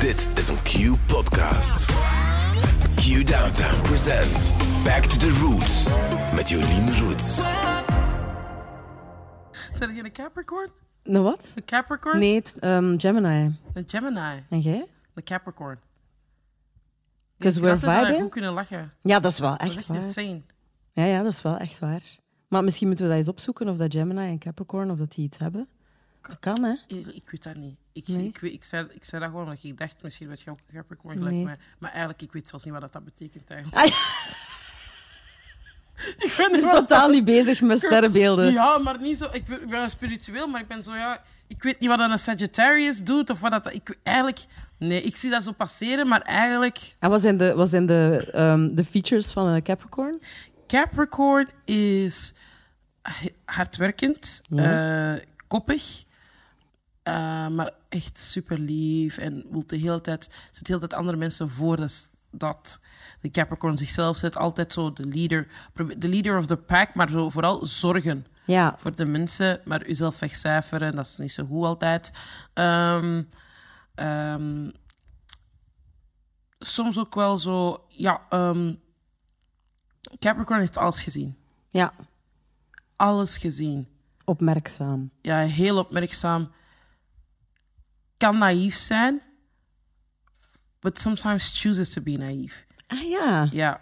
Dit is een Q-podcast. Q Downtown presents Back to the Roots met Jolien Roots. Zijn je een Capricorn? Nou wat? Een Capricorn? Nee, het, ehm, Gemini. Een Gemini. En jij? Een Capricorn. Because Ik we're er vibing? goed kunnen lachen. Ja, dat is wel Dat is echt echt waar. insane. Ja, ja, dat is wel echt waar. Maar misschien moeten we dat eens opzoeken, of dat Gemini en Capricorn, of dat die iets hebben. Dat kan, hè? Ik, ik weet dat niet. Ik, Nee? ik, ik, zei, ik zei dat gewoon omdat ik dacht, misschien werd je ook Capricorn gelijk Nee. mij. Maar eigenlijk, ik weet zelfs niet wat dat, dat betekent eigenlijk. Ah, ik ben wel- totaal niet bezig met sterrenbeelden. Ja, maar niet zo. Ik ben, ik ben spiritueel, maar ik ben zo, ja. Ik weet niet wat een Sagittarius doet of wat dat. Ik, eigenlijk, nee, ik zie dat zo passeren, maar eigenlijk. En wat zijn de, wat zijn de, ehm, de features van een Capricorn? Capricorn is hardwerkend, Ja. eh, koppig, eh, maar echt super lief en wil de hele tijd, zet de hele tijd andere mensen voor. Dat, dat de Capricorn zichzelf zet, altijd zo de leader, de leader of the pack, maar zo vooral zorgen Ja, voor de mensen, maar uzelf wegcijferen, dat is niet zo goed altijd. Ehm, ehm, soms ook wel zo, ja, ehm, Capricorn heeft alles gezien. ja, Alles gezien. opmerkzaam. Ja, heel opmerkzaam. Kan naïef zijn, but sometimes chooses to be naïef. Ah ja, Ja.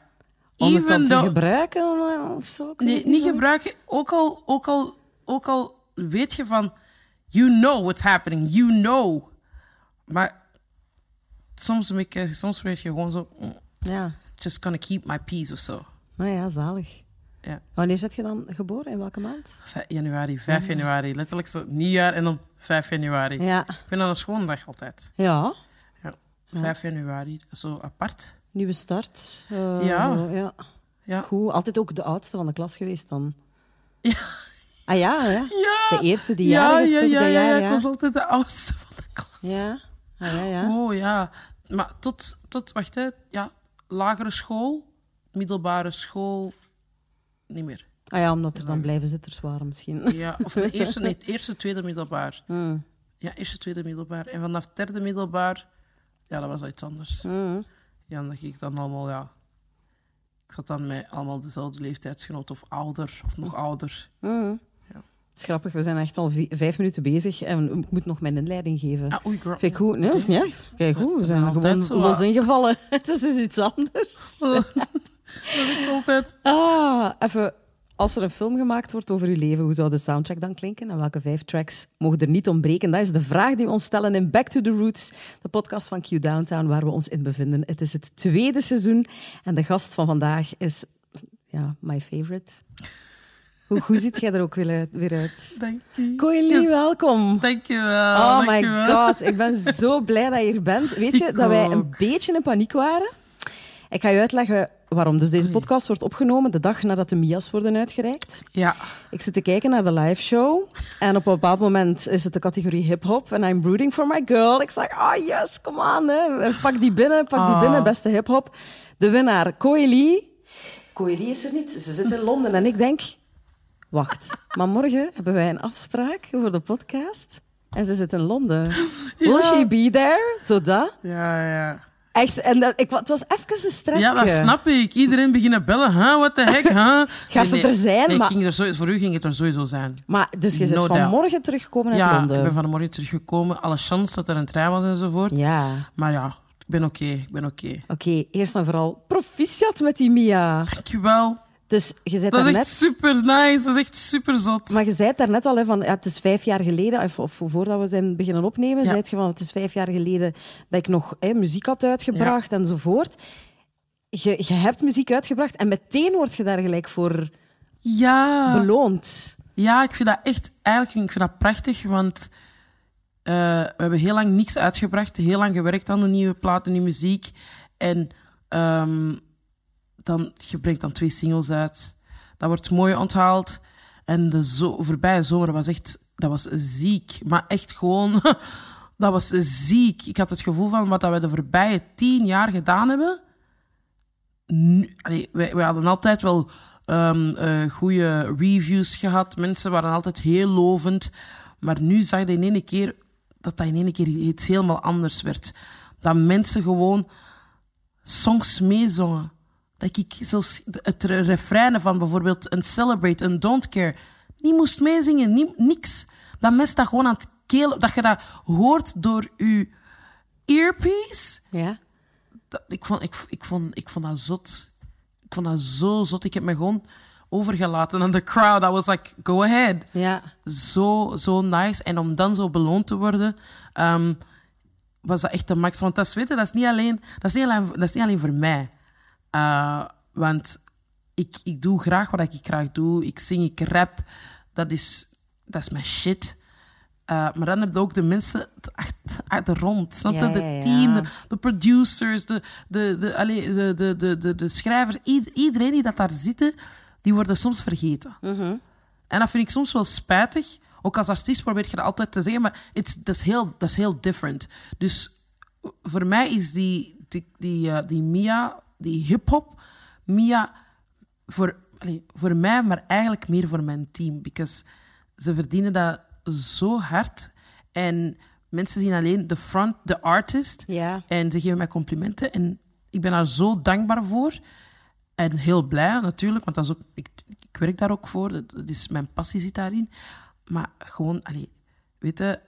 om het dan Even te though- gebruiken eh, of zo? Nee, het niet gebruiken. Ook al, ook, al, ook al weet je van... You know what's happening. You know. Maar soms, soms weet je gewoon zo... mm, Ja, Just gonna keep my peace of zo. nou ja, zalig. Ja. Wanneer zit je dan geboren? In welke maand? Vij- januari, 5 januari. Letterlijk zo nieuwjaar en dan 5 januari. Ja. Ik vind dat een schone dag altijd. Ja, Ja. 5 januari, zo apart. nieuwe start. Eh, Ja. ja. Ja. Goed, altijd ook de oudste van de klas geweest dan. Ja. Ah ja, ja. De eerste die ja, jarig is ja, toch ja, dat ja, jaar, ja. ja. Ik was altijd de oudste van de klas. Ja, ah, ja, ja. Oh ja. Maar tot, tot wacht hè, ja, lagere school, middelbare school, niet meer. Ah ja, omdat er dan blijven zitters waren misschien. Ja, of de eerste, nee, het eerste, tweede middelbaar. Hmm. Ja, eerste, tweede middelbaar. En vanaf derde middelbaar, ja, dat was iets anders. Hmm. Ja, dan ging ik dan allemaal, ja. Ik zat dan met allemaal dezelfde leeftijdsgenoten of ouder, of nog ouder. Hmm. Ja. Het is grappig, we zijn echt al vi- vijf minuten bezig en ik moet nog mijn inleiding geven. Ah, oei. Vind ik goed? Nee, dat is niet erg. Kijk goed, we we zijn zijn gewoon los ingevallen. Het is dus iets anders. Dat is echt altijd. Ah, even, als er een film gemaakt wordt over uw leven, hoe zou de soundtrack dan klinken? En welke vijf tracks mogen er niet ontbreken? Dat is de vraag die we ons stellen in Back to the Roots, de podcast van Q Downtown, waar we ons in bevinden. Het is het tweede seizoen en de gast van vandaag is, ja, my favorite. Hoe, hoe ziet jij er ook weer, uit? Dank je. Coily, welkom. Dankjewel. Oh my god, ik ben zo blij dat je hier bent. Weet je Ik dat wij een beetje in paniek waren? Ik ga je uitleggen waarom. Dus deze podcast wordt opgenomen de dag nadat de Mia's worden uitgereikt. Ja. Ik zit te kijken naar de live show en op een bepaald moment is het de categorie hip-hop en I'm rooting for my girl. Ik zeg, ah yes, come on, hè. pak die binnen, pak die Ah. binnen, beste hip-hop. De winnaar, Coeli. Coeli is er niet, ze zit in Londen en ik denk, wacht, maar morgen hebben wij een afspraak voor de podcast en ze zit in Londen. Will Ja. she be there? Zo dat. Ja, ja. Echt, en dat, ik, het was even een stress. Ja, dat snap ik. Iedereen beginnen bellen. Huh? What the heck? Huh? Gaat ze er zijn, Nee, maar- ging er sowieso, voor u ging het er sowieso zijn. Maar dus je No doubt. vanmorgen teruggekomen uit ja, Londen. ik ben vanmorgen teruggekomen. Alle chance dat er een trein was enzovoort. Ja. Maar ja, ik ben oké. ik ben oké. Oké, eerst en vooral proficiat met die Mia. Dankjewel. Dus je zei Dat is echt super nice. Dat is echt super zot. maar je zei daarnet al, hè, van, ja, het is vijf jaar geleden, of, of voordat we zijn beginnen opnemen, Ja. zei je van, het is vijf jaar geleden dat ik nog hè, muziek had uitgebracht enzovoort. Je, je hebt muziek uitgebracht en meteen word je daar gelijk voor Ja. beloond. Ja, ik vind dat echt... Eigenlijk ik vind dat prachtig, want... eh, we hebben heel lang niks uitgebracht. Heel lang gewerkt aan de nieuwe plaat, de nieuwe muziek. En ehm, dan, je brengt dan twee singles uit. Dat wordt mooi onthaald. En de zo, voorbije zomer was echt... Dat was ziek. Maar echt gewoon... dat was ziek. Ik had het gevoel van wat we de voorbije tien jaar gedaan hebben... Wij hadden altijd wel eh, goede reviews gehad. Mensen waren altijd heel lovend. Maar nu zag je in één keer dat dat in één keer iets helemaal anders werd. dat mensen gewoon songs meezongen. Dat ik zelfs het re- refrein van bijvoorbeeld een Celebrate, een Don't Care, niet moest meezingen, niet, niks. Dat mensen dat gewoon aan het kelen, dat je dat hoort door je earpiece. Ja. Dat, ik, vond, ik, ik, vond, ik vond dat zot. Ik vond dat zo zot. Ik heb me gewoon overgelaten aan de crowd. I was like, go ahead. Ja. Zo, zo nice. En om dan zo beloond te worden, ehm, was dat echt de max. Want dat is, je, dat is niet alleen, dat is niet alleen, dat is niet alleen voor mij. Uh, want ik, ik doe graag wat ik graag doe. Ik zing, ik rap. Dat is, dat is mijn shit. Uh, maar dan heb je ook de mensen uit de rond. Snap je? Ja, de ja, team, de, de producers, de, de, de, allee, de, de, de, de, de schrijvers. Ied- iedereen die dat daar zitten, die worden soms vergeten. Mhm. En dat vind ik soms wel spijtig. Ook als artiest probeer je dat altijd te zeggen, maar dat, is heel, dat is heel different. Dus voor mij is die, die, die, eh, die Mia, die hip-hop, Mia, voor, allee, voor mij, maar eigenlijk meer voor mijn team. Because ze verdienen dat zo hard. En mensen zien alleen de front, de artist. Ja. En ze geven mij complimenten. En ik ben daar zo dankbaar voor. En heel blij natuurlijk, want dat is ook, ik, ik werk daar ook voor. Is, mijn passie zit daarin. Maar gewoon, allee, weet je,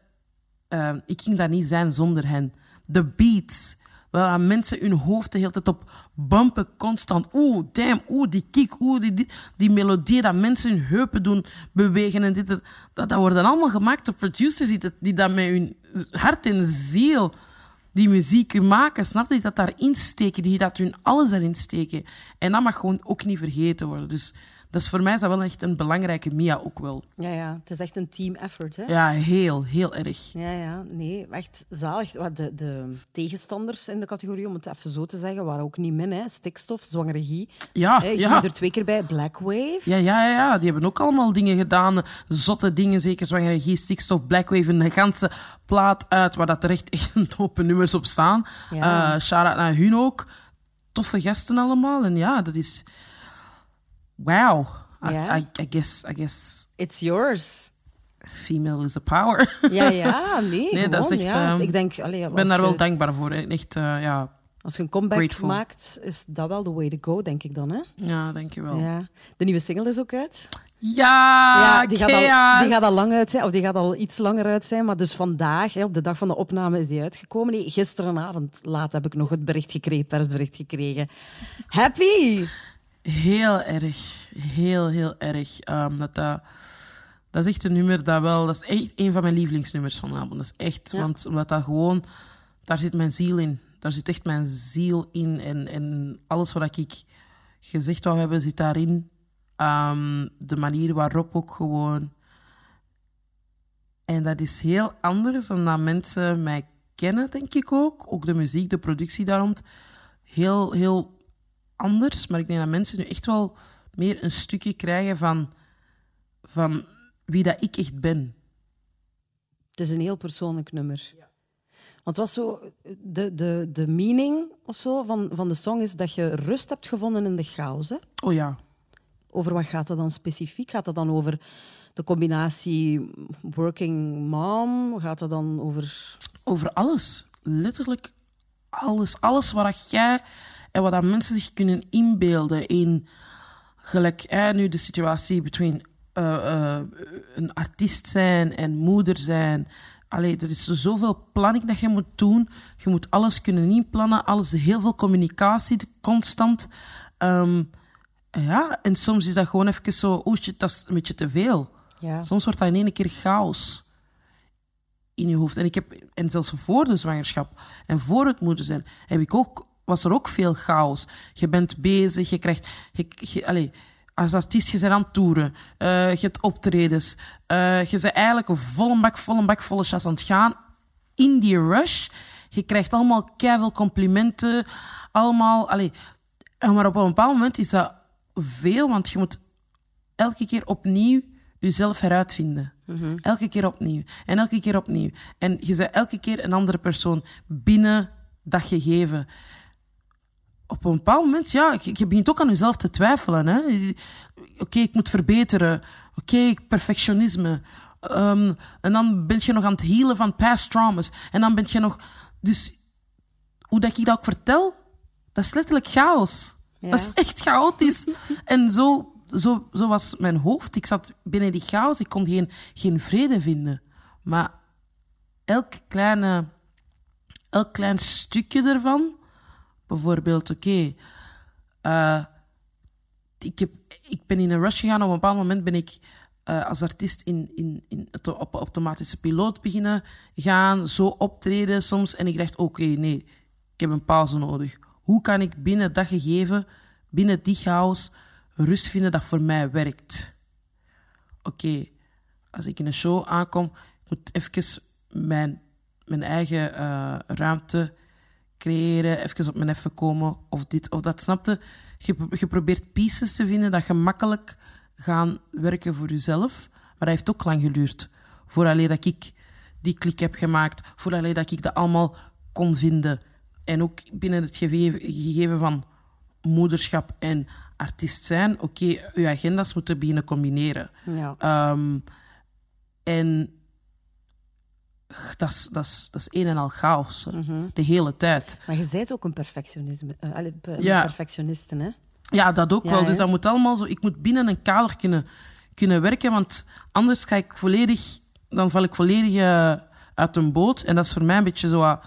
eh, ik ging daar niet zijn zonder hen. De beats, waar mensen hun hoofd de hele tijd op bumpen, constant. Oeh, damn, oeh, die kick, oeh, die, die, die melodie, dat mensen hun heupen doen bewegen en dit. Dat, dat worden allemaal gemaakt door producers die dat, die dat met hun hart en ziel die muziek maken, snap je? Dat daarin steken, die dat hun alles erin steken. En dat mag gewoon ook niet vergeten worden. Dus dat is voor mij is dat wel echt een belangrijke Mia ook wel. Ja, ja. Het is echt een team effort, hè? Ja, heel, heel erg. Ja, ja, nee, echt zalig. Wat De, de tegenstanders in de categorie, om het even zo te zeggen, waren ook niet min. Hè. Stikstof, zwangere Guy. Ja, Guy ja. er twee keer bij. Black Wave. Ja, ja, ja, ja, die hebben ook allemaal dingen gedaan. Zotte dingen, zeker zwangere Guy, Stikstof, Blackwave, een ganse plaat uit waar dat er echt, echt een tope nummers op staan. Ja. Eh shout-out naar hun ook. Toffe gasten allemaal. En ja, dat is... Wow. I, Ja. I, I guess, I guess It's yours. female is a power. Ja, ja, nee, Nee, dat is echt, ja. ehm, Ik denk, allee, ben daar je, wel dankbaar voor. hè. Echt, eh, ja. als je een comeback grateful. maakt, is dat wel the way to go, denk ik dan. Hè? ja, dankjewel. Ja, Ja. De nieuwe single is ook uit. ja die, gaat al, die gaat al lang uit zijn, of die gaat al iets langer uit zijn. Maar dus vandaag, hè, op de dag van de opname, is die uitgekomen. Nee, gisteravond laat heb ik nog het bericht gekregen, het persbericht gekregen. Happy! Heel erg. Heel, heel erg. Ehm, dat, dat, dat is echt een nummer dat wel... Dat is echt een van mijn lievelingsnummers vanavond. Dat is echt... Ja. Want omdat dat gewoon... Daar zit mijn ziel in. Daar zit echt mijn ziel in. En, en alles wat ik gezegd wou hebben, zit daarin. Ehm, de manier waarop ook gewoon... En dat is heel anders dan dat mensen mij kennen, denk ik ook. Ook de muziek, de productie daar rond. Heel, heel anders. Maar ik denk dat mensen nu echt wel meer een stukje krijgen van, van wie dat ik echt ben. Het is een heel persoonlijk nummer. Want het was zo, de, de, de meaning of zo van, van de song is dat je rust hebt gevonden in de chaos. Hè? Oh ja. Over wat gaat het dan specifiek? Gaat het dan over de combinatie working mom? Gaat het dan over... Over alles. Letterlijk alles. Alles wat dat jij en wat dat mensen zich kunnen inbeelden in... Gelijk nu de situatie between eh, eh, een artiest zijn en moeder zijn. Allee, er is zoveel planning dat je moet doen. Je moet alles kunnen inplannen. Alles, heel veel communicatie, constant. Ehm, ja, en soms is dat gewoon even zo... Oeh, dat is een beetje te veel. Ja. Soms wordt dat in één keer chaos in je hoofd. En, ik heb, en zelfs voor de zwangerschap en voor het moeder zijn, heb ik ook, was er ook veel chaos. Je bent bezig, je krijgt... Je, je, allez, als artiest, je bent aan het toeren, eh, je hebt optredens, eh, je bent eigenlijk een volle bak, volle bak, volle chas aan het gaan. In die rush, je krijgt allemaal keiveel complimenten, allemaal... Allez, en maar op een bepaald moment is dat veel, want je moet elke keer opnieuw jezelf heruitvinden. Elke keer opnieuw. En elke keer opnieuw. En je bent elke keer een andere persoon binnen dat gegeven. Op een bepaald moment, ja, je, begint ook aan jezelf te twijfelen. hè. Oké, ik moet verbeteren. Oké, perfectionisme. Ehm, en dan ben je nog aan het healen van past traumas. En dan ben je nog... Dus hoe dat ik dat ook vertel, dat is letterlijk chaos. Ja. Dat is echt chaotisch. en zo, zo, zo was mijn hoofd. Ik zat binnen die chaos, ik kon geen, geen vrede vinden. Maar elk kleine, elk klein stukje ervan, bijvoorbeeld, oké, eh, ik, ik ben in een rush gegaan. Op een bepaald moment ben ik eh, als artiest in, in, in op automatische piloot beginnen gaan, zo optreden soms. En ik dacht, oké, nee, ik heb een pauze nodig. Hoe kan ik binnen dat gegeven, binnen die chaos, rust vinden dat voor mij werkt? Oké, als ik in een show aankom, moet even mijn, mijn eigen eh, ruimte creëren, even op mijn even komen, of dit of dat, snapte? Je, je probeert pieces te vinden dat gemakkelijk gaan werken voor jezelf, maar dat heeft ook lang geduurd. Vooraleer dat ik die klik heb gemaakt, vooraleer dat ik dat allemaal kon vinden. En ook binnen het gegeven, van moederschap en artiest zijn, oké, je agenda's moeten beginnen combineren. Ja. Ehm, en dat is, dat, is, dat is een en al chaos, hè. de hele tijd. Maar je bent ook een perfectionisme, pe- Ja. perfectioniste, hè? Ja, dat ook Ja, wel. Dus dat moet allemaal zo. Ik moet binnen een kader kunnen, kunnen werken, want anders ga ik volledig, dan val ik volledig eh, uit een boot. En dat is voor mij een beetje zo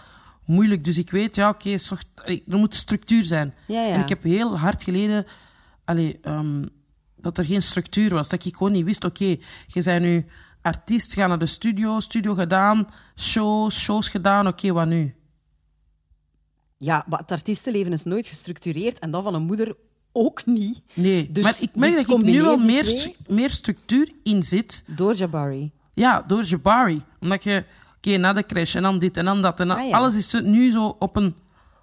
moeilijk. Dus ik weet, ja, oké, allee, er moet structuur zijn. Ja, ja. En ik heb heel hard geleden allee, ehm, dat er geen structuur was. Dat ik gewoon niet wist, oké, je bent nu artiest, ga naar de studio, studio gedaan, shows, shows gedaan, oké, wat nu? Ja, maar het artiestenleven is nooit gestructureerd en dat van een moeder ook niet. Nee, Dus maar ik merk dat ik nu die meer, meer structuur in zit. Door Jabari. Ja, door Jabari. Omdat je, oké, na de crash en dan dit en dan dat. En dan, Ah, ja. alles is nu zo op een,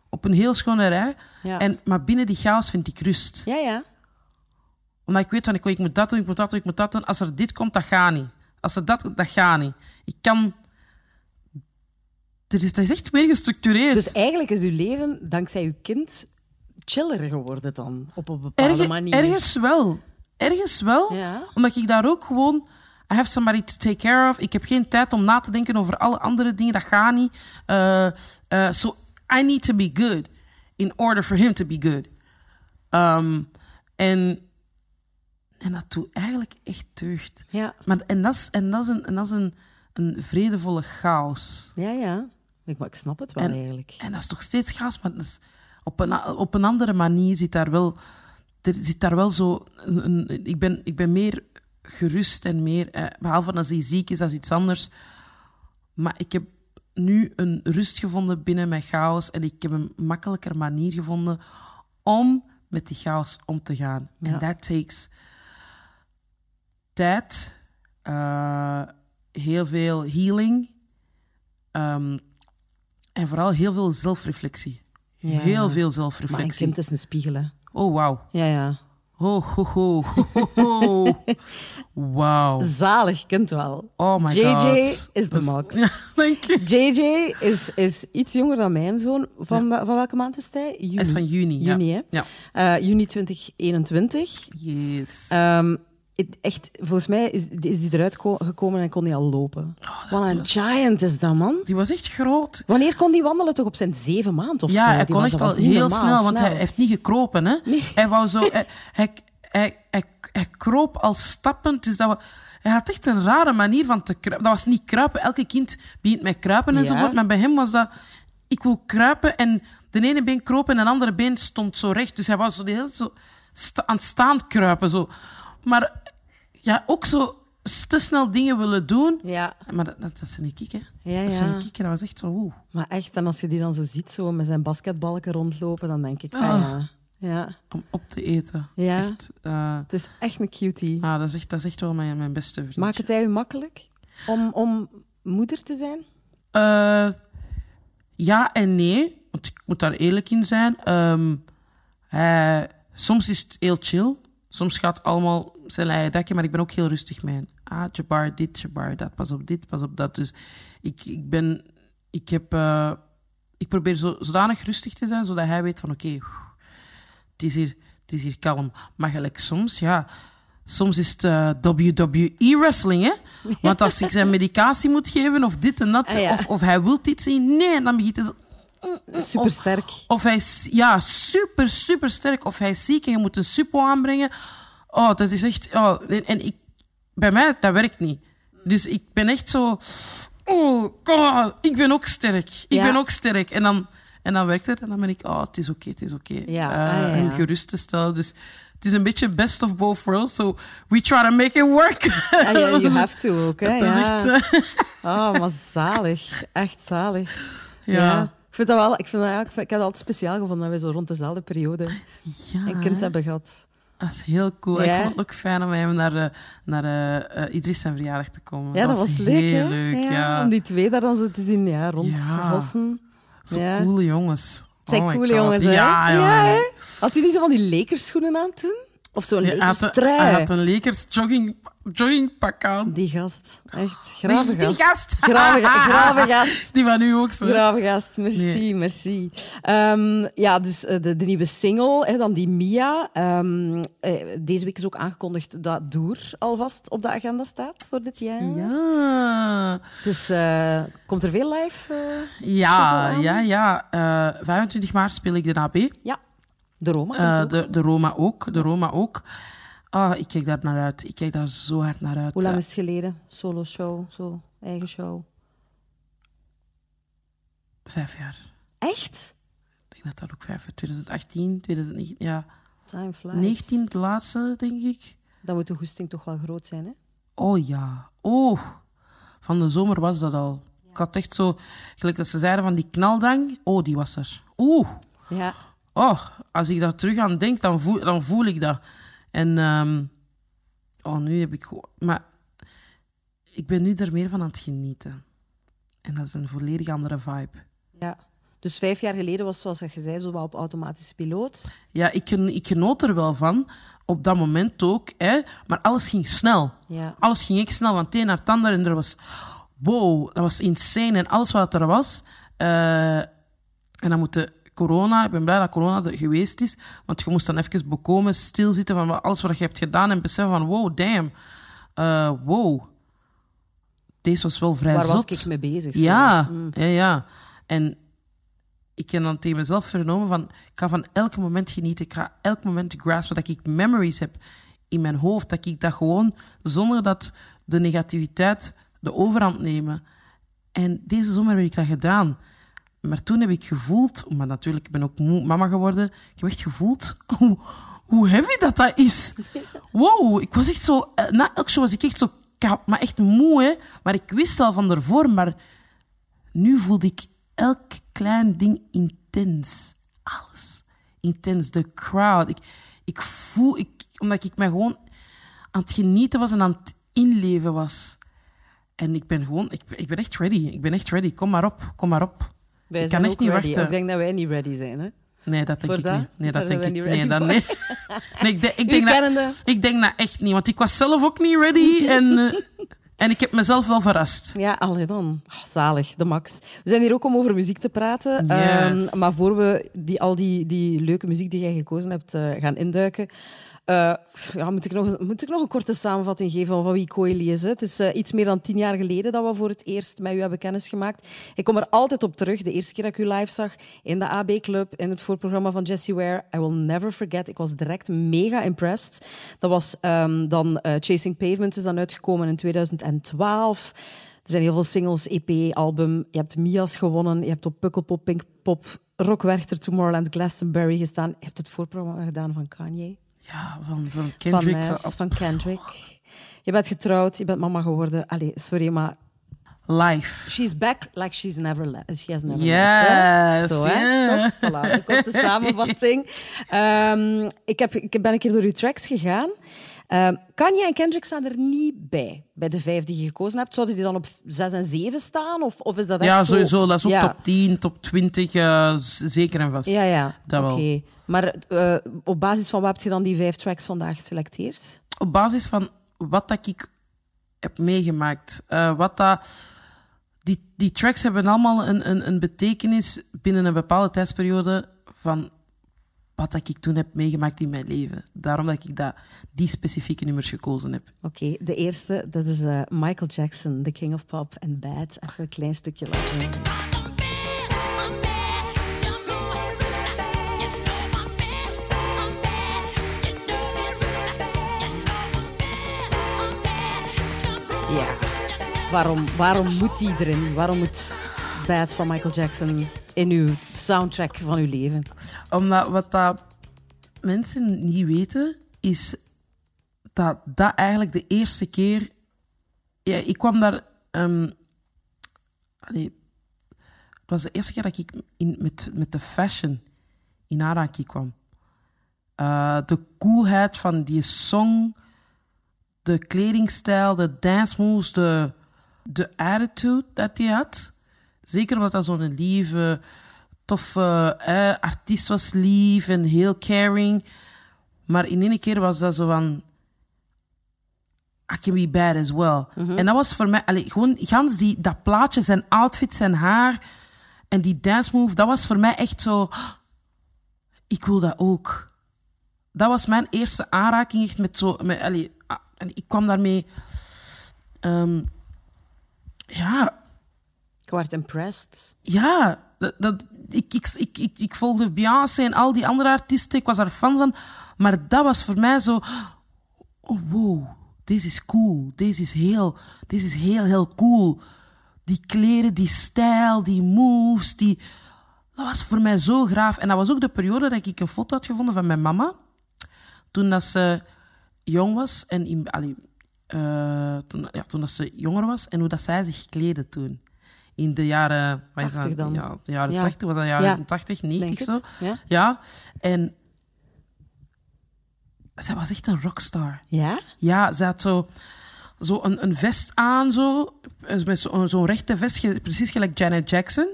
op een heel schone rij. Ja. En, maar binnen die chaos vind ik rust. Ja, ja. Omdat ik weet van, ik, ik moet dat doen, ik moet dat doen, ik moet dat doen. Als er dit komt, dat gaat niet. Als dat, dat gaat niet. Ik kan... Er is, dat is echt meer gestructureerd. Dus eigenlijk is uw leven, dankzij uw kind, chiller geworden dan, op een bepaalde Erge- manier. Ergens wel. Ergens wel. Ja. Omdat ik daar ook gewoon... I have somebody to take care of. Ik heb geen tijd om na te denken over alle andere dingen. Dat gaat niet. Uh, uh, so I need to be good in order for him to be good. Um, en, en dat doet eigenlijk echt deugd. Ja, Maar, en dat is, en dat is, een, en dat is een, een vredevolle chaos. ja, ja. Ik, maar ik snap het wel En- eigenlijk. En dat is toch steeds chaos, maar dat is op, een, op een andere manier zit daar wel... Er zit daar wel zo... Een, een- ik, ben, ik ben meer gerust en meer... Eh, behalve als hij ziek is, dat is iets anders. Maar ik heb nu een rust gevonden binnen mijn chaos. En ik heb een makkelijker manier gevonden om met die chaos om te gaan. En Ja. that takes tijd, eh, heel veel healing... ehm, en vooral heel veel zelfreflectie. Ja. Heel veel Maar een zelfreflectie. kind is een spiegel, hè. Oh, wauw. Ja, ja. Oh, ho, ho, ho. Wauw. Zalig kind wel. Oh my JJ god. is de Dat max. Ja. JJ is, is iets jonger dan mijn zoon. Van, van welke maand is hij? Juni. Is van juni. ja. Juni, hè? Ja. Eh, juni 2021. Yes. Ehm, echt, volgens mij is, is die eruit ko- gekomen en kon hij al lopen. Oh, Wat een giant is dat, man. Die was echt groot. Wanneer kon die wandelen? Toch op zijn zeven maand of zo? Ja, hij kon was- echt al heel normaal snel, want hij heeft niet gekropen. Hè? Nee. Hij, wou zo, hij, hij, hij, hij, hij kroop al stappend. Dus dat hij had echt een rare manier van te kruipen. Dat was niet kruipen. Elke kind begint met kruipen Ja. enzovoort. Maar bij hem was dat... Ik wil kruipen en de ene been kroop en de andere been stond zo recht. Dus hij was zo de hele tijd zo aan het staan kruipen. Zo. Maar ja, ook zo te snel dingen willen doen. Ja, Maar dat, dat, dat is niet ik, hè. ja, Dat is niet ik. Dat was echt zo... Oeh. Maar echt, en als je die dan zo ziet, zo met zijn basketbalken rondlopen, dan denk ik, ah, Ah. ja. Ja, Om op te eten. Ja. Echt, eh, het is echt een cutie. Ah, dat, is echt, dat is echt wel mijn, mijn beste vriend. Maakt het hij u makkelijk om, om moeder te zijn? Eh, ja en nee, want ik moet daar eerlijk in zijn. Ehm, soms is het heel chill. Soms gaat het allemaal zijn eigen dakje, maar ik ben ook heel rustig hem. Ah, Jabbar dit, Jabbar dat, pas op dit, pas op dat. Dus ik, ik ben... Ik heb... eh, ik probeer zo, zodanig rustig te zijn, zodat hij weet van oké, het, is hier, het is hier kalm. Maar gelijk soms, ja... Soms is het eh, WWE-wrestling, hè? Want als ik zijn medicatie moet geven of dit en dat, Ah, ja. of, of hij wil iets zien, nee, dan begint hij zo... Supersterk. Of, of hij is ja, super, super sterk. Of hij is ziek en je moet een suppo aanbrengen. Oh, dat is echt... Oh, en, ik, bij mij, dat werkt niet. Dus ik ben echt zo... Oh, God, ik ben ook sterk. Ik Ja. ben ook sterk. En dan, en dan werkt het en dan ben ik... Oh, het is oké, het is oké. Ja, ah, ja, Hem ja. gerust te stellen. Dus het is een beetje best of both worlds. So we try to make it work. Ah, ja, you have to ook, hè. Dat is ja. echt... eh, Oh, maar zalig. Echt zalig. ja. Ik vind dat wel... Ik, vind dat, ja, ik, vind- ik heb het altijd speciaal gevonden dat we zo rond dezelfde periode Ja, een kind hè. hebben gehad. Dat is heel cool. Ja. Ik vond het ook fijn om hem naar, eh, naar eh, Idris zijn verjaardag te komen. Ja, dat, was leuk, heel leuk, ja. Om die twee daar dan zo te zien, ja, rond Ja. hossen. Zo coole jongens. Het zijn Oh coole jongens, hè? Ja, ja. Had u niet zo van die lekerschoenen aan toen? Of zo'n Ja, hij, had een, lekerstrui? hij had een Lakers jogging, joggingpak aan. Die gast. Echt, grave die, die gast. gast. Grave, grave gast. Die van u ook zo. Grave gast, merci, Nee. merci. Ehm, ja, dus eh, de, de nieuwe single, hè, dan die Mia. Ehm, eh, deze week is ook aangekondigd dat Doer alvast op de agenda staat voor dit jaar. Ja. Dus eh, komt er veel live? eh? Ja, ja, ja. Eh, 25 maart speel ik de AB. ja, de Roma. De, de Roma ook. De Roma ook. Ah, ik kijk daar naar uit. Ik kijk daar zo hard naar uit. Hoe lang is het geleden? Solo show, zo, eigen show. Vijf jaar. Echt? Ik denk dat dat ook vijf jaar. 2018, 2019, ja. Time flies. 19 het laatste, denk ik. Dan moet de goesting toch wel groot zijn, hè? Oh ja. Oh. Van de zomer was dat al. Ik had echt zo, gelijk dat ze zeiden van die knaldang. Oh, die was er. Oeh. Ja. Oh, als ik daar terug aan denk, dan voel, dan voel ik dat. En, ehm, oh, nu heb ik gewoon, maar ik ben nu er meer van aan het genieten. En dat is een volledig andere vibe. ja. Dus vijf jaar geleden was, zoals je zei, zo wel op automatische piloot. Ja, ik, ik genoot er wel van, op dat moment ook, hè, maar alles ging snel. Ja. Alles ging echt snel, van het een naar het ander. En er was, wow, dat was insane. En alles wat er was. eh, en dan moet de corona, ik ben blij dat corona er geweest is. Want je moest dan even bekomen, stilzitten van alles wat je hebt gedaan. En beseffen van, wow, damn. eh, wow. Deze was wel vrij Waar was ik mee bezig? Ja? Mm. ja, ja. En ik heb dan tegen mezelf vernomen van... Ik ga van elk moment genieten. Ik ga elk moment graspen dat ik memories heb in mijn hoofd. Dat ik dat gewoon, zonder dat de negativiteit de overhand nemen. En deze zomer heb ik dat gedaan. Maar toen heb ik gevoeld... Maar natuurlijk, ik ben ook moe, mama geworden. Ik heb echt gevoeld hoe, hoe heavy dat dat is. Wow, ik was echt zo... eh, Na elk show was ik echt zo... ka- Maar echt moe. Maar ik wist al van ervoor, maar nu voelde ik elk klein ding intens. Alles. Intens. De crowd. Ik, ik voel... Ik, omdat ik me gewoon aan het genieten was en aan het inleven was. En ik ben gewoon... Ik, ik ben echt ready. Ik ben echt ready. Kom maar op. Kom maar op. Wij ik kan echt niet ready. wachten. Ik denk dat wij niet ready zijn, hè? Nee, dat denk Voor ik dat? niet. Nee, dat denk ik niet nee, dat, nee. nee, ik, denk- ik, U denk dat, ik denk dat echt niet. Want ik was zelf ook niet ready. En, eh, en ik heb mezelf wel verrast. Ja, allee dan. Ah, zalig, de max. We zijn hier ook om over muziek te praten. Yes. Ehm, maar voor we die, al die, die leuke muziek die jij gekozen hebt eh, gaan induiken... eh, ja, moet, ik nog, moet ik nog een korte samenvatting geven van wie Coily is. Hè? Het is eh, iets meer dan tien jaar geleden dat we voor het eerst met u hebben kennisgemaakt. Ik kom er altijd op terug. De eerste keer dat ik u live zag in de AB Club, in het voorprogramma van Jessie Ware. I will never forget. Ik was direct mega impressed. Dat was ehm, dan eh, Chasing Pavements is dan uitgekomen in 2012. Er zijn heel veel singles, EP, album. Je hebt Mia's gewonnen. Je hebt op Pukkelpop, Pinkpop, Rockwerchter, Tomorrowland, Glastonbury gestaan. Je hebt het voorprogramma gedaan van Kanye. Ja, van, van Kendrick. van, eh, of- van Kendrick. Je bent getrouwd, je bent mama geworden. Allee, sorry, maar Live. she's back like she's never left. She has never left. hè? Yes. Zo, hè? yeah. Toch? Voilà, de korte samenvatting. Ehm, ik, heb, ik ben een keer door uw tracks gegaan. Ehm Kanye en Kendrick staan er niet bij, bij de vijf die je gekozen hebt. Zouden die dan op zes en zeven staan? Of, of is dat echt Ja, sowieso. Dat is ook Ja. top 10, top 20. eh, zeker en vast. Ja, ja. Dat wel. Oké. Maar eh, op basis van wat heb je dan die vijf tracks vandaag geselecteerd? Op basis van wat dat ik heb meegemaakt. eh, wat dat, die, die tracks hebben allemaal een, een, een betekenis binnen een bepaalde tijdsperiode van wat ik toen heb meegemaakt in mijn leven. Daarom dat ik dat, die specifieke nummers gekozen heb. Oké, de eerste, dat is eh, Michael Jackson, The King of Pop and Bad. Even een klein stukje laten. Ja, waarom, waarom moet die erin? Waarom moet Bad van Michael Jackson in uw soundtrack van uw leven? Omdat wat dat mensen niet weten, is dat dat eigenlijk de eerste keer... Ja, ik kwam daar... ehm, allee, het was de eerste keer dat ik in, met, met de fashion in aanraking kwam. Eh, de coolheid van die song, de kledingstijl, de dance moves, de, de attitude dat hij had. Zeker omdat hij zo'n lieve, toffe eh, artiest was, lief en heel caring. Maar in één keer was dat zo van... I can be bad as well. En dat was voor mij... Allee, gewoon gans die, dat plaatje, zijn outfit, zijn haar en die dance move, dat was voor mij echt zo... Ik wil dat ook. Dat was mijn eerste aanraking echt met zo... Met, allee, ah, en ik kwam daarmee... ehm, ja, Ik werd impressed. ja, dat, ik, ik, ik, ik, Beyoncé en al die andere artiesten. Ik was daar fan van. Maar dat was voor mij zo... Oh, wow. Deze is cool. Deze is heel, deze is heel, heel cool. Die kleren, die stijl, die moves, die... Dat was voor mij zo graaf. En dat was ook de periode dat ik een foto had gevonden van mijn mama. Toen dat ze jong was en in... allee, eh, toen dat ze jonger was en hoe dat zij zich kleedde toen. In de jaren... wat is 80 dat? dan? Ja, de jaren Ja. 80, was dat jaren Ja. 80, Denk 90 het. zo. Ja? Ja, en... Zij was echt een rockstar. Ja? Ja, ze had zo, zo een, een vest aan, zo, met zo- zo'n rechte vest, precies gelijk Janet Jackson.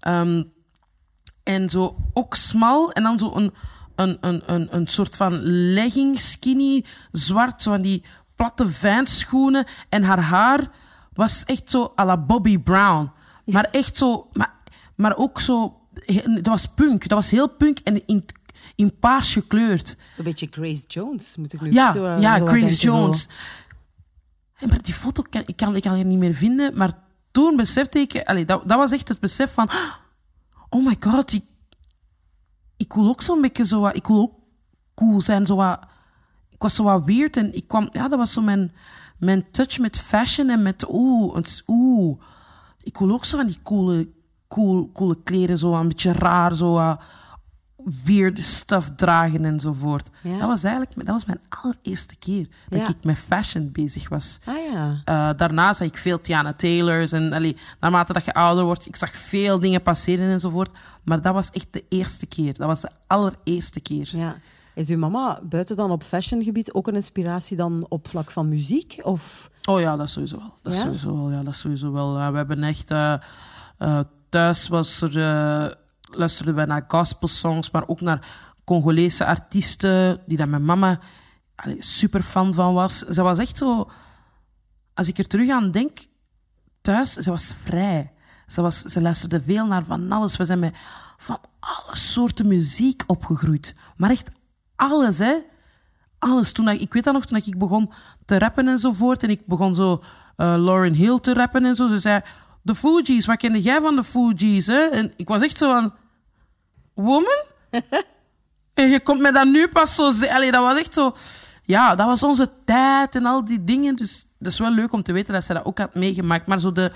Ehm, en zo ook smal, en dan zo een, een, een, een, een soort van legging, skinny, zwart, zo van die platte schoenen. En haar haar was echt zo à la Bobby Brown. Maar echt zo, maar, maar ook zo, dat was punk, dat was heel punk en in, in paars gekleurd. Zo'n beetje Grace Jones, moet ik nu Ja, zo, ja, zo wat Grace denken, zo. Jones. Hey, maar die foto kan ik, kan, ik kan er niet meer vinden. Maar toen besefte ik... Allee, dat, dat was echt het besef van... Oh my god, ik, ik wil ook zo'n beetje zo wat... Ik wil ook cool zijn, zo wat... Ik was zo wat weird en ik kwam... Ja, dat was zo mijn, mijn touch met fashion en met... Oeh, oeh. Ik wil ook zo van die coole, cool, coole kleren, zo een beetje raar, zo weird stuff dragen enzovoort. Ja. Dat was eigenlijk dat was mijn allereerste keer dat Ja. ik met fashion bezig was. Ah ja. Eh, daarna zag ik veel Tiana Taylors en allee, naarmate dat je ouder wordt, ik zag veel dingen passeren enzovoort. Maar dat was echt de eerste keer. Dat was de allereerste keer. ja. Is uw mama buiten dan op fashiongebied ook een inspiratie dan op vlak van muziek? Of... Oh ja, dat sowieso wel. Dat Ja? sowieso wel. Ja, dat sowieso wel. Eh, we hebben echt eh, eh, thuis was er, eh, luisterden wij naar gospelsongs, maar ook naar Congolese artiesten die daar mijn mama super fan van was. Ze was echt zo, als ik er terug aan denk, thuis, ze was vrij. Ze, was, ze luisterde veel naar van alles. We zijn met van alle soorten muziek opgegroeid. Maar echt alles, hè alles. Toen ik, ik weet dat nog, toen ik begon te rappen enzovoort, en ik begon zo eh Lauren Hill te rappen en zo, ze zei, de Fugees, wat kende jij van de Fugees? Hè? En ik was echt zo van, woman? en je komt me dat nu pas zo zeggen. Dat was echt zo... Ja, dat was onze tijd en al die dingen. Dus dat is wel leuk om te weten dat ze dat ook had meegemaakt. Maar zo de,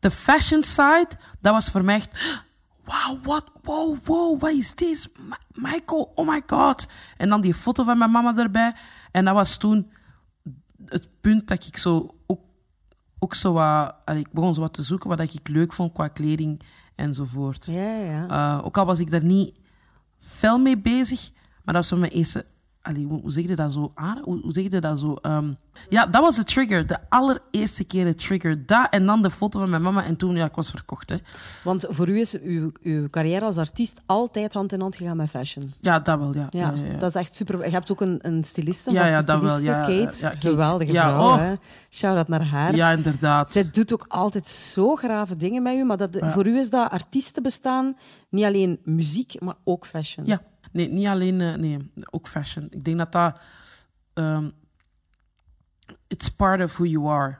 de fashion side, dat was voor mij echt... Wow, what? Wow, wow, what is this? Ma- Michael, oh my god. En dan die foto van mijn mama erbij. En dat was toen het punt dat ik zo ook, ook zo wat... ik begon zo wat te zoeken wat ik leuk vond qua kleding enzovoort. Ja, ja. Eh, ook al was ik daar niet fel mee bezig, maar dat was voor mijn eerste... Allee, hoe, zeg je dat zo? Hoe, zeg je dat zo? Ehm, ja, dat was de trigger. De allereerste keer de trigger. Dat en dan de foto van mijn mama. En toen, ja, ik was verkocht. Hè. Want voor u is uw, uw carrière als artiest altijd hand in hand gegaan met fashion. Ja, dat wel, ja. Ja, ja, ja, ja. dat is echt super. Je hebt ook een, een styliste, Ja, ja, dat wel, ja, Kate. ja, Kate. Geweldige vrouw, oh. hè. Shout-out naar haar. Ja, inderdaad. Zij doet ook altijd zo grave dingen met u, maar dat, voor u is dat artiestenbestaan niet alleen muziek, maar ook fashion. Ja, nee, niet alleen, eh, nee, ook fashion. Ik denk dat dat, ehm, it's part of who you are,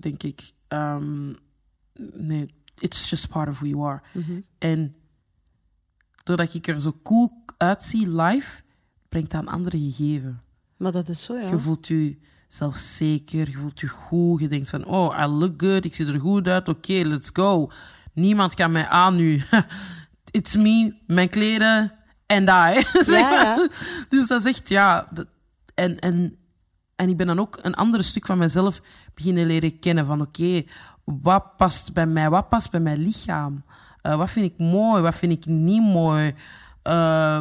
denk ik. Ehm, nee, it's just part of who you are. En doordat ik er zo cool uitzie live, brengt dat een andere gegeven. Maar dat is zo, ja. Je voelt je zelfzeker, je voelt je goed, je denkt van, oh, I look good, ik zie er goed uit, oké, let's go. Niemand kan mij aan nu. It's me, mijn kleren en die. zeg Ja, ja. maar. Dus dat is echt, ja... dat- en, en, en ik ben dan ook een ander stuk van mezelf beginnen leren kennen. Van oké, wat past bij mij? Wat past bij mijn lichaam? Eh, wat vind ik mooi? Wat vind ik niet mooi? Eh,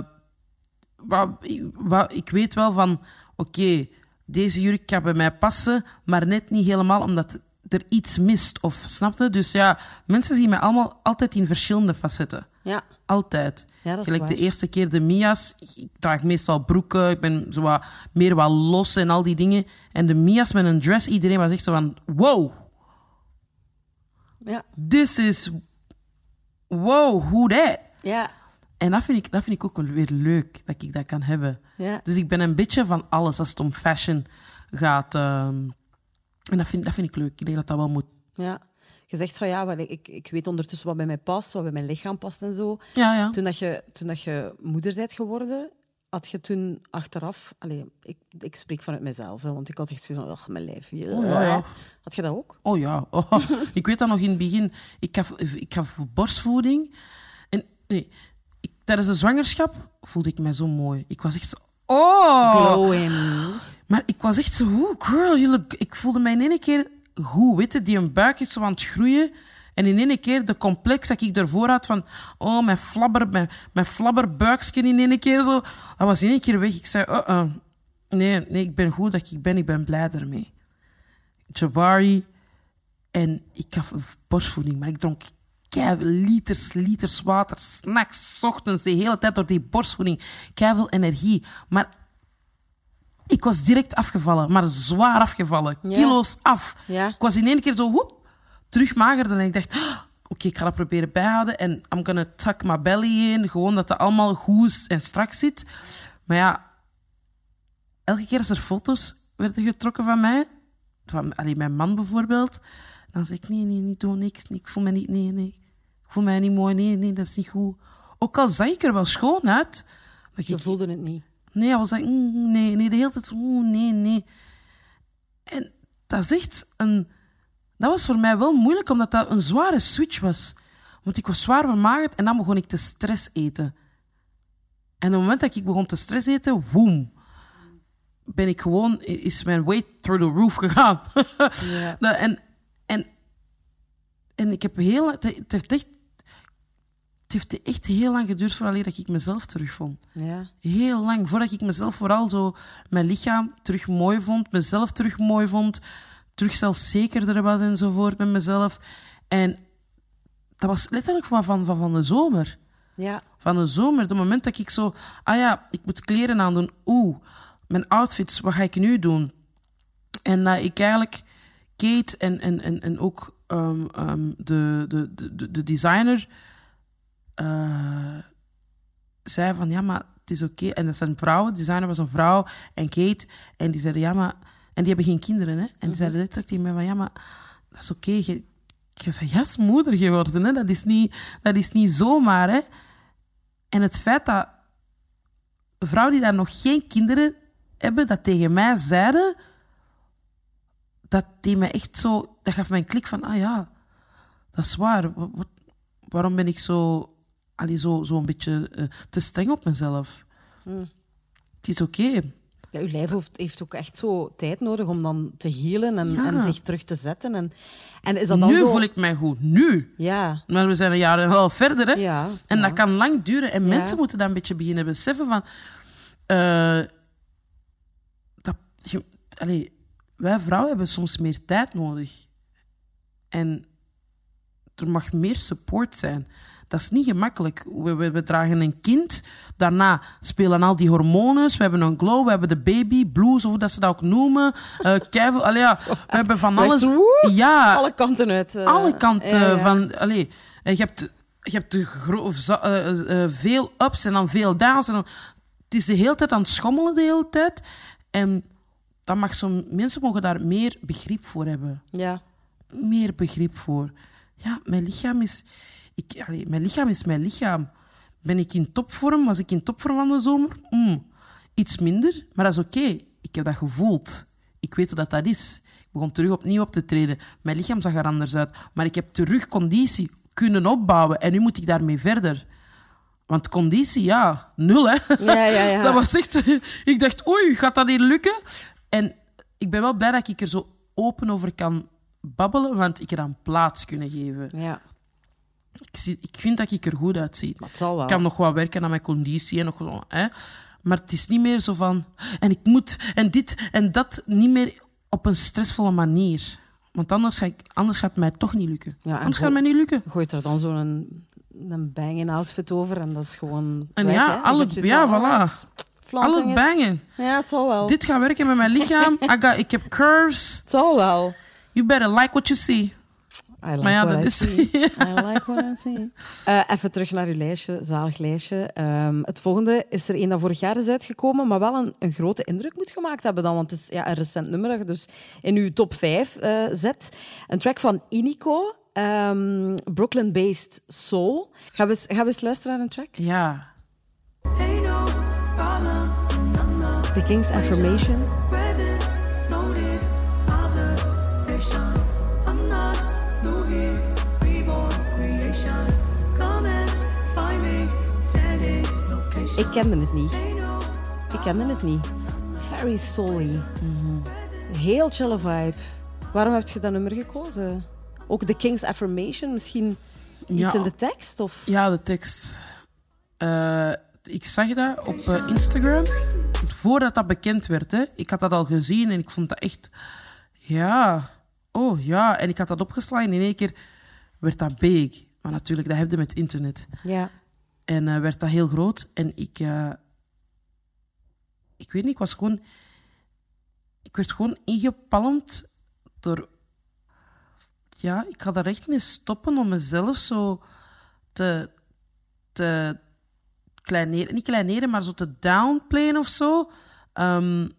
wat, wat, ik weet wel van, oké, deze jurk kan bij mij passen, maar net niet helemaal omdat er iets mist. Of snapte? Dus ja, mensen zien mij allemaal altijd in verschillende facetten. Ja, Altijd. Ja, dat is Gelijk de eerste keer de Mia's. Ik draag meestal broeken. Ik ben zo wat, meer wat los en al die dingen. En de Mia's met een dress, iedereen was echt zo van... Wow, ja, this is... Wow, who that? ja. En dat vind, ik, dat vind ik ook weer leuk, dat ik dat kan hebben. ja. Dus ik ben een beetje van alles als het om fashion gaat. ehm. en dat vind, dat vind ik leuk. Ik denk dat dat wel moet. ja. Je zegt van ja, wel, ik, ik weet ondertussen wat bij mij past, wat bij mijn lichaam past en zo. Ja, ja. Toen, dat je, toen dat je moeder bent geworden, had je toen achteraf... Allez, ik, ik spreek vanuit mezelf, hè, want ik had echt zo van, ach, mijn lijf. Oh, ja. Had je dat ook? Oh ja, oh, ik weet dat nog in het begin. Ik gaf, ik gaf borstvoeding. En nee, ik, tijdens de zwangerschap voelde ik mij zo mooi. Ik was echt zo... Oh! Glowing. Maar ik was echt zo... Oeh, girl, you look... Ik voelde mij in één keer goed. Weet je, die een buik is aan het groeien. En in één keer de complex dat ik ervoor had van... Oh, mijn flabber, mijn, mijn flabberbuiksje in één keer zo. Dat was in één keer weg. Ik zei... Oh, oh. Nee, nee, ik ben goed dat ik ben. Ik ben blij ermee. Jabari. En ik gaf borstvoeding, maar ik dronk liters, liters water, s'nachts, ochtends, de hele tijd door die borstvoeding. Keiveel energie. Maar ik was direct afgevallen, maar zwaar afgevallen. Ja. Kilo's af. Ja. Ik was in één keer zo, woep, terug magerder. En ik dacht, "Ah, oké, ik ga dat proberen bijhouden. En I'm gonna tuck my belly in. Gewoon dat het allemaal goed en strak zit. Maar ja, elke keer als er foto's werden getrokken van mij, van allee, mijn man bijvoorbeeld, dan zeg ik, nee, nee, niet doen, niks. Ik voel mij niet, nee, nee. Ik voel mij niet mooi, nee, nee, dat is niet goed. Ook al zag ik er wel schoon uit. Dat Je ik, voelde het niet. Nee, hij was like, mm, nee, nee, de hele tijd zo, oeh, nee, nee. En dat is echt een... Dat was voor mij wel moeilijk, omdat dat een zware switch was. Want ik was zwaar vermagerd en dan begon ik te stress eten. En op het moment dat ik begon te stress eten, woem, ben ik gewoon, is mijn weight through the roof gegaan. En, en, en ik heb heel, het heeft echt, het heeft echt heel lang geduurd voordat ik mezelf terugvond. Ja. Heel lang, voordat ik mezelf vooral zo mijn lichaam terug mooi vond, mezelf terug mooi vond, terug zelfzekerder was enzovoort met mezelf. En dat was letterlijk van, van, van, van de zomer. Ja. Van de zomer, het moment dat ik zo, ah ja, ik moet kleren aandoen. Oeh, mijn outfits, wat ga ik nu doen? En dat ik eigenlijk Kate en, en, en, en ook ehm, ehm, de, de, de, de designer eh, zei van ja, maar het is oké. En dat zijn vrouwen, de designer was een vrouw en Kate. En die zeiden ja, maar. En die hebben geen kinderen, hè? En die zeiden letterlijk tegen mij van ja, maar dat is oké. Je, je bent juist moeder geworden, hè? Dat is niet, dat is niet zomaar, hè? En het feit dat vrouwen die daar nog geen kinderen hebben, dat tegen mij zeiden, dat deed mij echt zo, dat gaf mij een klik van, ah ja, dat is waar. Wat- waarom ben ik zo, allee, zo, zo een beetje eh, te streng op mezelf? Het is oké. Ja, uw lijf heeft, heeft ook echt zo tijd nodig om dan te healen en, Ja. en zich terug te zetten. En, en is dat dan Nu zo... voel ik mij goed. Nu. Ja. Maar we zijn een jaar en een half verder, hè? Ja. En dat kan lang duren. En mensen moeten dat een beetje beginnen beseffen van... eh, dat, je- allee, wij vrouwen hebben soms meer tijd nodig. En er mag meer support zijn. Dat is niet gemakkelijk. We, we, we dragen een kind. Daarna spelen al die hormonen. We hebben een glow. We hebben de baby blues, of hoe dat ze dat ook noemen. Keivel, allee, ja, we hebben van alles. woe, Ja, Alle kanten uit. eh, alle kanten ja, ja. van. Allee, eh, je hebt, je hebt de veel ups en dan veel downs. En dan, het is de hele tijd aan het schommelen, de hele tijd. En dat mag zo, mensen mogen daar meer begrip voor hebben. Ja. Meer begrip voor. Ja, mijn lichaam is. Ik, allee, mijn lichaam is mijn lichaam. Ben ik in topvorm? Was ik in topvorm van de zomer? Mm, iets minder, maar dat is oké. Ik heb dat gevoeld. Ik weet hoe dat, dat is. Ik begon terug opnieuw op te treden. Mijn lichaam zag er anders uit. Maar ik heb terug conditie kunnen opbouwen. En nu moet ik daarmee verder. Want conditie, ja, nul hè. Ja, ja, ja. Dat was echt... Ik dacht, oei, gaat dat hier lukken? En ik ben wel blij dat ik er zo open over kan babbelen, want ik er dan plaats kunnen geven. Ja, Ik, zie, ik vind dat ik er goed uitzie. maar het zal wel. Ik kan nog wat werken aan mijn conditie en nog zo, hè. Maar het is niet meer zo van... En ik moet, en dit en dat. Niet meer op een stressvolle manier. Want anders, ga ik, anders gaat het mij toch niet lukken. Ja, anders gaat het mij niet lukken. gooit er dan zo'n een, een banging outfit over en dat is gewoon. En weg, ja, alle- ja, voilà. Alle it. bangen. Ja, het zal wel. Dit gaat werken met mijn lichaam. I got, ik heb curves. Het zal wel. You better like what you see. I like Maar ja, what dat I is... see. I like what I see. Eh, even terug naar uw lijstje, zalig lijstje. Ehm, het volgende is er een dat vorig jaar is uitgekomen, maar wel een, een grote indruk moet gemaakt hebben dan, want het is ja, een recent nummer dat je dus in uw top 5 eh, zet. Een track van Inico, ehm, Brooklyn-based soul. Gaan we, eens- gaan we eens luisteren naar een track? Ja. The King's Affirmation. Ik kende het niet. Ik kende het niet. Very soul Heel chille vibe. Waarom heb je dat nummer gekozen? Ook The King's Affirmation, misschien iets Ja. in de tekst? Of? Ja, de tekst. Eh, ik zag dat op eh, Instagram. Voordat dat bekend werd, hè. Ik had dat al gezien en ik vond dat echt... Ja. Oh, ja. En ik had dat opgeslagen en in één keer werd dat big. Maar natuurlijk, dat heb je met internet. Ja. En eh, werd dat heel groot. En ik... eh, ik weet niet, ik was gewoon... Ik werd gewoon ingepalmd door... Ja, ik ga daar echt mee stoppen om mezelf zo te... te kleineren... Niet kleineren, maar zo te downplayen of zo. Ehm,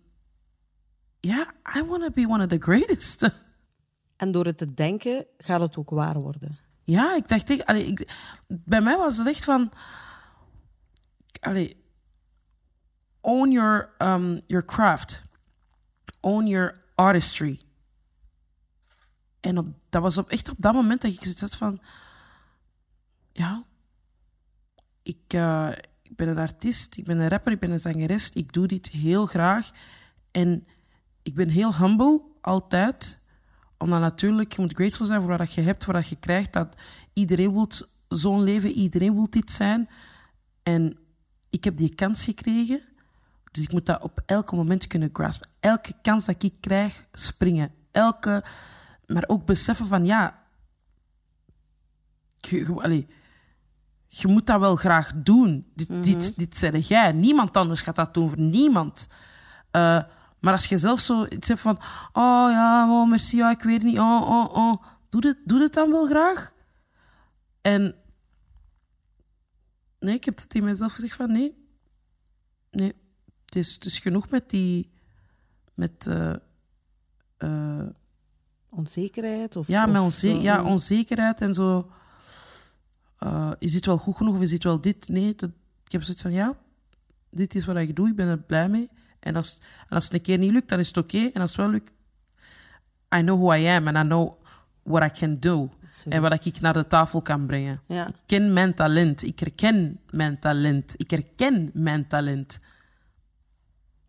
Ja, I want to be one of the greatest. En door het te denken gaat het ook waar worden. Ja, ik dacht echt... Allee, ik, bij mij was het echt van... Allee, own your, um, your craft. Own your artistry. En dat was op, echt op dat moment dat ik zoiets had van... Ja, ik, eh, ik ben een artiest, ik ben een rapper, ik ben een zangeres. Ik doe dit heel graag. En ik ben heel humble, altijd omdat natuurlijk, je moet grateful zijn voor wat je hebt, voor wat je krijgt. Dat iedereen wil zo'n leven, iedereen wil dit zijn. En ik heb die kans gekregen. Dus ik moet dat op elk moment kunnen graspen. Elke kans dat ik krijg, springen. Elke, maar ook beseffen van, ja... Je, je, allee, je moet dat wel graag doen. Dit, dit, dit zeg jij. Niemand anders gaat dat doen voor niemand. Eh, maar als je zelf zo iets hebt van... Oh ja, oh, merci, ja, ik weet niet. Oh, oh, oh. Doe het, doe het dan wel graag? En... Nee, ik heb het tegen mezelf gezegd van... Nee. Nee. Het is, het is genoeg met die... Met... eh, eh, Onzekerheid? Of, ja, met onze, ja, onzekerheid en zo. Eh, is dit wel goed genoeg of is dit wel dit? Nee, dat, ik heb zoiets van ja, dit is wat ik doe, ik ben er blij mee. En als, en als het een keer niet lukt, dan is het oké. En als het wel lukt, I know who I am and I know what I can do. En wat ik naar de tafel kan brengen. Ja. Ik ken mijn talent, ik herken mijn talent, ik herken mijn talent.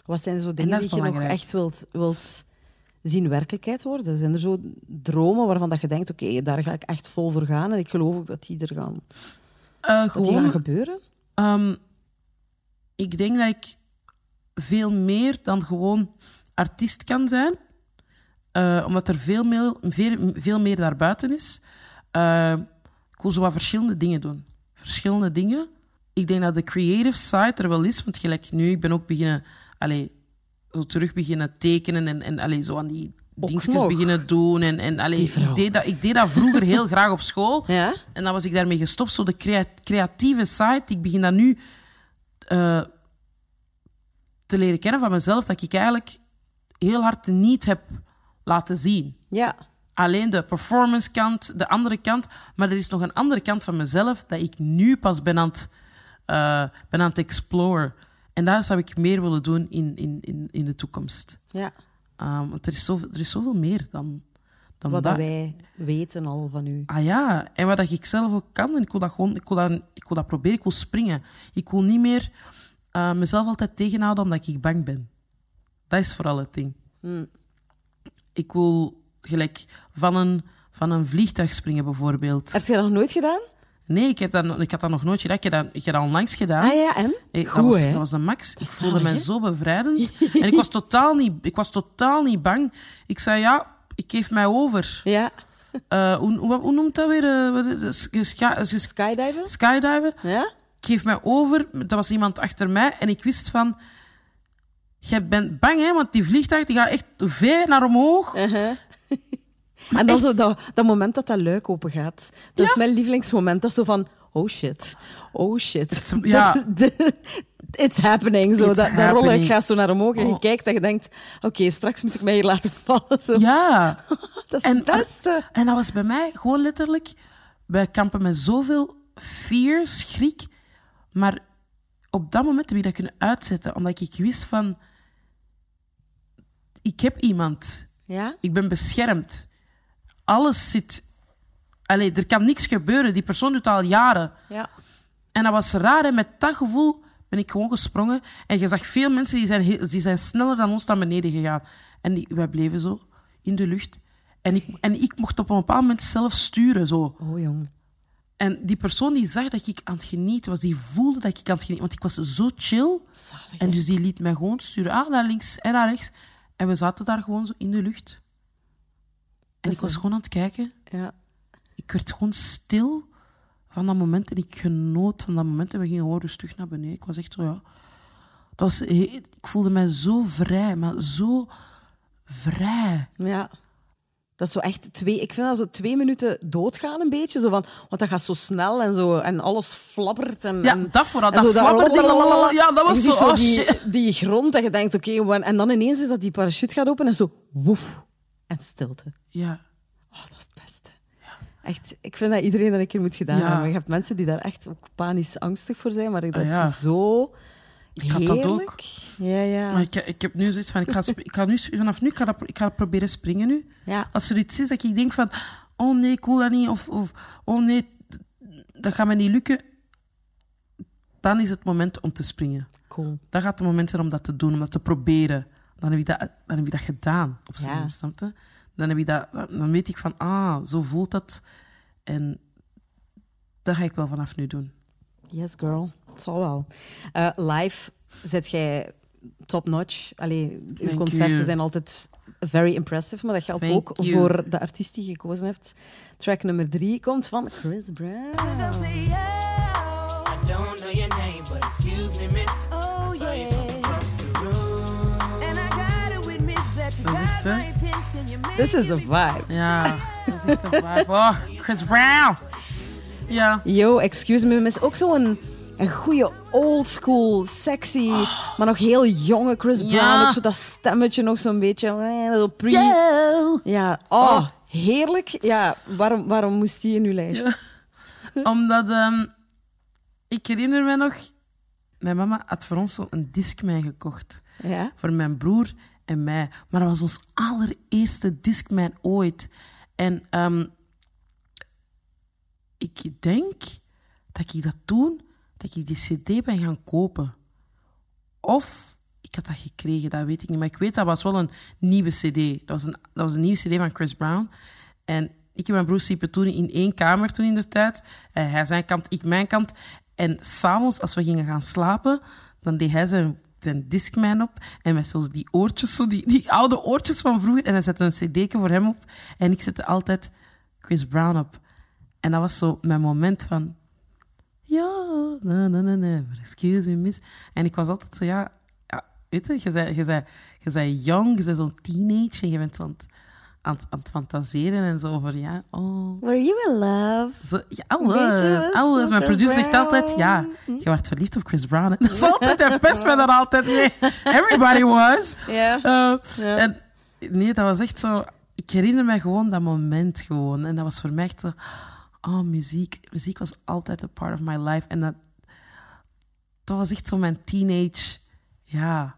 Wat zijn zo dingen die je nog echt wilt, wilt zien werkelijkheid worden? Zijn er zo dromen waarvan dat je denkt, oké, daar ga ik echt vol voor gaan en ik geloof ook dat die er gaan, Eh, dat die gewoon, gaan gebeuren? Ehm, ik denk dat ik veel meer dan gewoon artiest kan zijn. Eh, omdat er veel meer, veel, veel meer daarbuiten is. Eh, ik wil zo wat verschillende dingen doen. Verschillende dingen. Ik denk dat de creative side er wel is. Want gelijk nu, ik ben ook beginnen... Allee, zo terug beginnen tekenen en, en allee, zo aan die dingetjes beginnen doen. En, en allee, ik, deed dat, ik deed dat vroeger heel graag op school. Ja? En dan was ik daarmee gestopt. Zo de crea- creatieve side. Ik begin dat nu eh, te leren kennen van mezelf. Dat ik eigenlijk heel hard niet heb laten zien. Ja. Alleen de performance kant, de andere kant. Maar er is nog een andere kant van mezelf dat ik nu pas ben aan het, eh, ben aan het exploren. En dat zou ik meer willen doen in, in, in, in de toekomst. Ja. Ehm, want er is, zoveel, er is zoveel meer dan, dan Wat dat. wij weten al van u. Ah ja, en wat dat ik zelf ook kan, en ik wil dat gewoon, ik wil dat, ik wil dat proberen, ik wil springen. Ik wil niet meer eh, mezelf altijd tegenhouden omdat ik bang ben. Dat is vooral het ding. Hmm. Ik wil gelijk van een, van een vliegtuig springen bijvoorbeeld. Heb je dat nog nooit gedaan? Nee, ik, heb dat, ik had dat nog nooit gedaan. Ik heb dat, ik heb dat onlangs gedaan. Ah ja, en? Hey, Goed, dat, was, hè? dat was de max. Ik voelde hè? zo bevrijdend. en ik was, totaal niet, ik was totaal niet bang. Ik zei, ja, ik geef mij over. Ja. Eh, hoe, hoe, hoe noemt dat weer? Eh, het? Sky- sky- sky- Skydiven? skydiven. Ja? Ik geef mij over. Er was iemand achter mij. En ik wist van... Jij bent bang, hè? Want die vliegtuig die gaat echt ver naar omhoog. Uh-huh. En dan echt- zo dat, dat moment dat dat luik open gaat. Dat is mijn lievelingsmoment. Dat is zo van, oh shit, oh shit. ja. Dat is de- it's happening. Zo, It's dat, dat rollen gaat zo naar omhoog en je Oh. kijkt en je denkt, oké, straks moet ik mij hier laten vallen. Zo. Ja. Dat is En- het beste. En dat was bij mij gewoon letterlijk... Wij kampen met zoveel fear, schrik. Maar op dat moment heb ik dat kunnen uitzetten. Omdat ik wist van... Ik heb iemand. Ja? Ik ben beschermd. Alles zit... Allee, er kan niks gebeuren. Die persoon doet het al jaren. Ja. En dat was raar. En met dat gevoel ben ik gewoon gesprongen. En je zag veel mensen die zijn, heel- die zijn sneller dan ons naar beneden gegaan. En die, wij bleven zo in de lucht. En ik, en ik mocht op een bepaald moment zelf sturen. Zo. Oh, jong. En die persoon die zag dat ik aan het genieten was, die voelde dat ik aan het genieten Want ik was zo chill. Zalig, En dus die liet mij gewoon sturen. Ah, naar links en naar rechts. En we zaten daar gewoon zo in de lucht. En Dat ik was gewoon aan het kijken. Ja. Ik werd gewoon stil van dat moment. En ik genoot van dat moment. En we gingen gewoon rustig naar beneden. Ik was echt zo, ja... Dat was, ik voelde mij zo vrij, maar zo vrij. Ja. Dat is zo echt twee... Ik vind dat zo twee minuten doodgaan een beetje. Zo van, want dat gaat zo snel en zo. En alles flappert. En, Ja, en, dat vooral. en Dat flapperde. Ja, dat En was zo... oh, die, die grond dat je denkt, oké, en dan ineens is dat die parachute gaat open en zo woef. En stilte. Ja. Oh, dat is het beste. Echt, ik vind dat iedereen dat een keer moet gedaan Ja. hebben. Je hebt mensen die daar echt ook panisch angstig voor zijn, maar dat Ah, is ja. zo Ik had dat ook. Ja, ja. Maar ik, ik heb nu zoiets van, ik ga, ik ga nu, vanaf nu, ik ga, dat, ik ga proberen springen nu. ja. Als er iets is dat ik denk van, oh nee, ik wil dat niet, of, of oh nee, dat gaat me niet lukken, dan is het moment om te springen. Cool. Dan gaat het moment zijn om dat te doen, om dat te proberen. Dan heb je dat, dan heb je dat gedaan, op zijn Ja. Dan, heb je dat, dan weet ik van, ah, zo voelt dat. En dat ga ik wel vanaf nu doen. Yes, girl. Het zal wel. Eh, live zet jij top-notch. Allee, uw Thank concerten you. zijn altijd very impressive, maar dat geldt Thank ook you. voor de artiest die je gekozen hebt. Track nummer drie komt van Chris Brown. I don't know your name, but excuse me, miss. Oh, I saw you yeah. from the. And I gotta admit that you echt, got hè? my attention. You This is a vibe. Ja, dat is echt een vibe. Oh, Chris Brown. Ja. Yo, excuse me, miss. Ook zo'n een goede old school, sexy, maar nog heel jonge Chris Brown. Ja. Ook zo dat stemmetje nog zo'n beetje. eh, Zo pre. Yo. Ja, oh, heerlijk. Ja, waarom, waarom moest die in uw lijstje? Omdat, ehm, ik herinner me nog, mijn mama had voor ons zo een Discman gekocht. Ja. Voor mijn broer en mij. Maar dat was ons allereerste Discman ooit. En ehm, ik denk dat ik dat toen, dat ik die cd ben gaan kopen. Of ik had dat gekregen, dat weet ik niet. Maar ik weet, dat was wel een nieuwe cd. Dat was een, dat was een nieuwe cd van Chris Brown. En ik en mijn broer sliepen toen in één kamer toen in de tijd. Eh, hij zijn kant, ik mijn kant. En s'avonds, als we gingen gaan slapen, dan deed hij zijn, zijn Discman op. En met zo die oortjes, zo die, die oude oortjes van vroeger. En hij zette een cd'tje voor hem op. En ik zette altijd Chris Brown op. En dat was zo mijn moment van... Ja, na, na, but excuse me, miss. En ik was altijd zo, ja... ja weet je, je bent, je bent, je bent jong, je bent zo'n teenage en je bent zo aan het, aan, het, fantaseren en zo over, ja, oh... Were you in love? Zo, ja, was. Mijn producer zegt altijd, ja, je werd verliefd op Chris Brown. hè. Dat is altijd, hij pest mij altijd mee. Everybody was. Ja. Uh, Ja. En nee, dat was echt zo... Ik herinner me gewoon dat moment gewoon. En dat was voor mij echt zo... Oh, muziek. Muziek was altijd a part of my life. En dat... Dat was echt zo mijn teenage... Ja...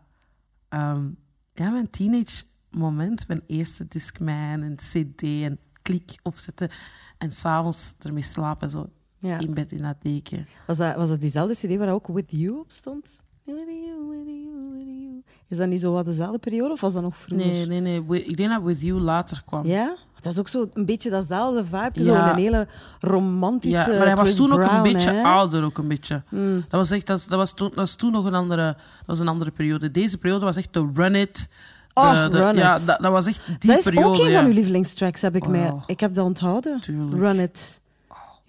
ehm, ja, mijn teenage moment mijn eerste Discman en CD en klik opzetten en s'avonds ermee slapen, zo Ja. in bed in dat deken. Was dat, was dat diezelfde CD waar ook With You op stond? With you, with you, with you. Is dat niet zo wat dezelfde periode of was dat nog vroeger? Nee, nee, nee. Ik denk dat With You later kwam. Ja? Dat is ook zo een beetje datzelfde vibe. Ja. een hele romantische. Ja, maar hij was toen ook een beetje hè? Hmm. ouder, ook een beetje. Dat was echt, dat, was- dat was toen, dat was toen nog een andere, dat was een andere periode. Deze periode was echt de Run It. De, Oh, de- Run ja, It. dat, dat was echt die Dat is periode. ook een ja. van uw lievelingstracks, heb ik Oh, mij. ja. Ik heb dat onthouden. Tuurlijk. Run It.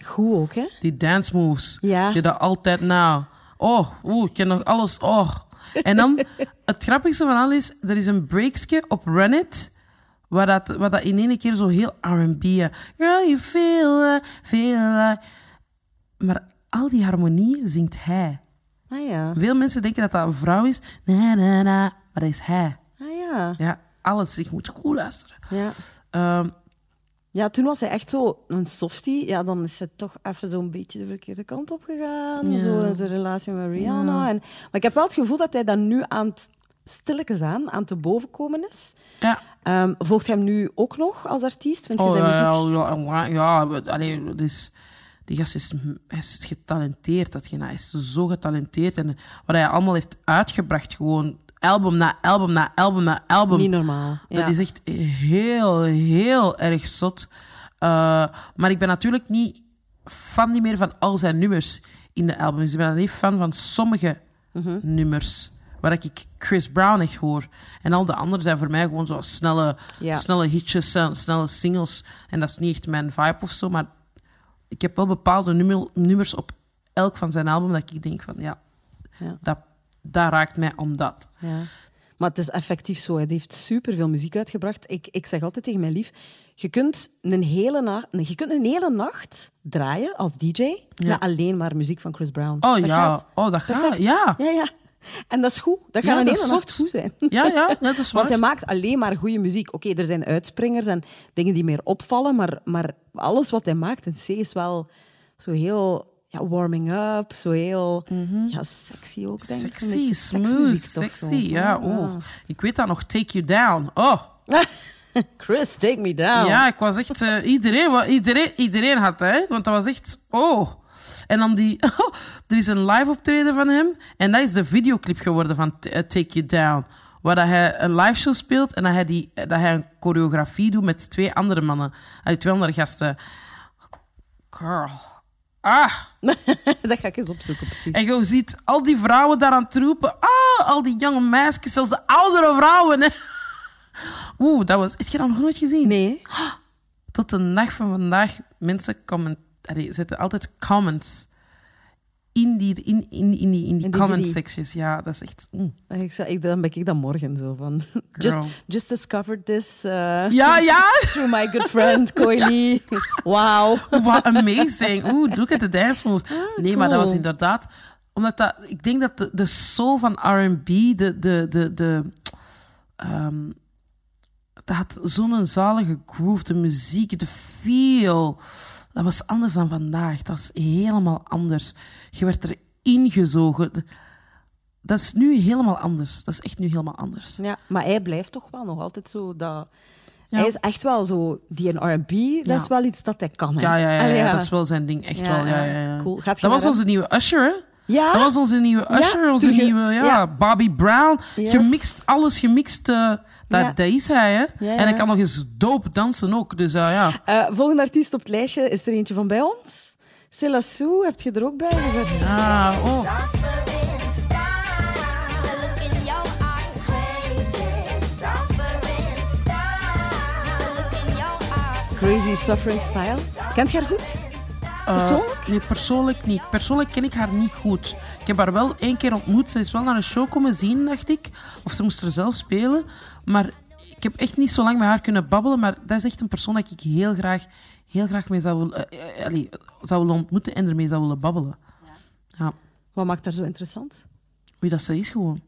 Goed ook, hè? Die dance moves. Ja. Die dat altijd nou. Oh, oeh, ik ken nog alles. Oh. En dan, het grappigste van alles is, er is een breakje op Run It, waar dat, waar dat in één keer zo heel R&B... eh, Girl, you feel, feel like... Maar al die harmonie zingt hij. Ah ja. Veel mensen denken dat dat een vrouw is. Na, na, na. Maar dat is hij. Ah ja. Ja, alles. Ik moet goed luisteren. Ja. Ehm, Ja, toen was hij echt zo een softie. Ja, dan is hij toch even zo'n beetje de verkeerde kant op gegaan. Ja. Zo in zijn relatie met Rihanna. En, maar ik heb wel het gevoel dat hij dan nu aan het stilletjes aan, aan te boven komen is. ja. Ehm, volgt hij hem nu ook nog als artiest? Vind je Oh, zijn ja, muziek? ja, ja, ja, allee, die gast is, is getalenteerd. Dat, hij is zo getalenteerd. En wat hij allemaal heeft uitgebracht, gewoon album na album na album na album. Niet normaal. Ja. Dat is echt heel, heel erg zot. Eh, maar ik ben natuurlijk niet fan niet meer van al zijn nummers in de albums. Ik ben alleen fan van sommige Mhm. nummers. Waar ik Chris Brown echt hoor. En al de anderen zijn voor mij gewoon zo snelle, Ja. snelle hitjes, snelle- snelle singles. En dat is niet echt mijn vibe of zo. Maar ik heb wel bepaalde nummer- nummers op elk van zijn album dat ik denk van ja, Ja. dat, dat raakt mij om dat. Ja. Maar het is effectief zo. Hij heeft superveel muziek uitgebracht. Ik, ik zeg altijd tegen mijn lief, je kunt een hele, na je kunt een hele nacht draaien als DJ met alleen maar muziek van Chris Brown. Oh Dat ja, gaat. oh dat gaat, Perfect. ja. Ja, ja. En dat is goed. Dat Ja, gaat een dat hele nacht goed zijn. Ja, ja, ja, dat is waar. Want hij maakt alleen maar goede muziek. Oké, er zijn uitspringers en dingen die meer opvallen, maar, maar alles wat hij maakt in C is wel zo heel ja, warming up, zo heel ja, sexy ook, denk ik. Mhm. Sexy, smooth, sexy. zo. Ja, oh. Ik weet dat nog, Take You Down. Oh, Chris, take me down. ja, ik was echt... eh, iedereen, iedereen, iedereen had hè. Want dat was echt... Oh. En dan die... er is een live optreden van hem. En dat is de videoclip geworden van eh, Take You Down. Waar dat hij een live show speelt en dat hij, die, dat hij een choreografie doet met twee andere mannen. Allee, twee andere gasten. Girl. Ah. dat ga ik eens opzoeken, precies. En je ziet al die vrouwen daar aan het roepen. Ah, al die jonge meisjes, zelfs de oudere vrouwen. Hè. Oeh, dat was... Heb je dat nog nooit gezien? Nee. Tot de dag van vandaag, mensen comment, allee, zetten altijd comments in die, in, in, in die, in die comment sections. Ja, dat is echt... mm. Ik, zou- ik, dan ben ik dat morgen zo van. Just, just discovered this uh, Ja, ja. through my good friend Coily. Wow. What amazing. Oeh, look at the dance moves. nee, maar dat was inderdaad... Omdat dat... Ik denk dat de, de soul van R&B, de... de, de, de ehm, dat had zo'n zalige groove, de muziek, de feel. Dat was anders dan vandaag. Dat is helemaal anders. Je werd er ingezogen. Dat is nu helemaal anders. Dat is echt nu helemaal anders. Ja, maar hij blijft toch wel nog altijd zo dat... Ja. Hij is echt wel zo... Die in R&B, dat Ja. is wel iets dat hij kan. hè. Ja, ja, ja, dat is wel zijn ding. Echt wel. Ja, ja. Cool. Gaat Dat was onze nieuwe Usher, hè? Ja? Dat was onze nieuwe Usher, onze nieuwe, ja. Bobby Brown. Yes. Gemixt, alles gemixt. eh, dat, Ja. dat is hij, hè. Ja, En hij kan nog eens dope dansen ook. Dus eh, ja. Eh, volgende artiest op het lijstje is er eentje van bij ons. Sue, heb je er ook bij gezet? Ah, oh. Suffering style. Crazy Suffering Style. Kent je haar goed? Eh, Persoonlijk? nee, persoonlijk niet. Persoonlijk ken ik haar niet goed. Ik heb haar wel één keer ontmoet. Ze is wel naar een show komen zien, dacht ik. Of ze moest er zelf spelen. Maar ik heb echt niet zo lang met haar kunnen babbelen. Maar dat is echt een persoon dat ik heel graag, heel graag mee zou willen, eh, eh, allee, zou willen ontmoeten en ermee zou willen babbelen. Ja, Wat maakt haar zo interessant? wie dat ze is gewoon.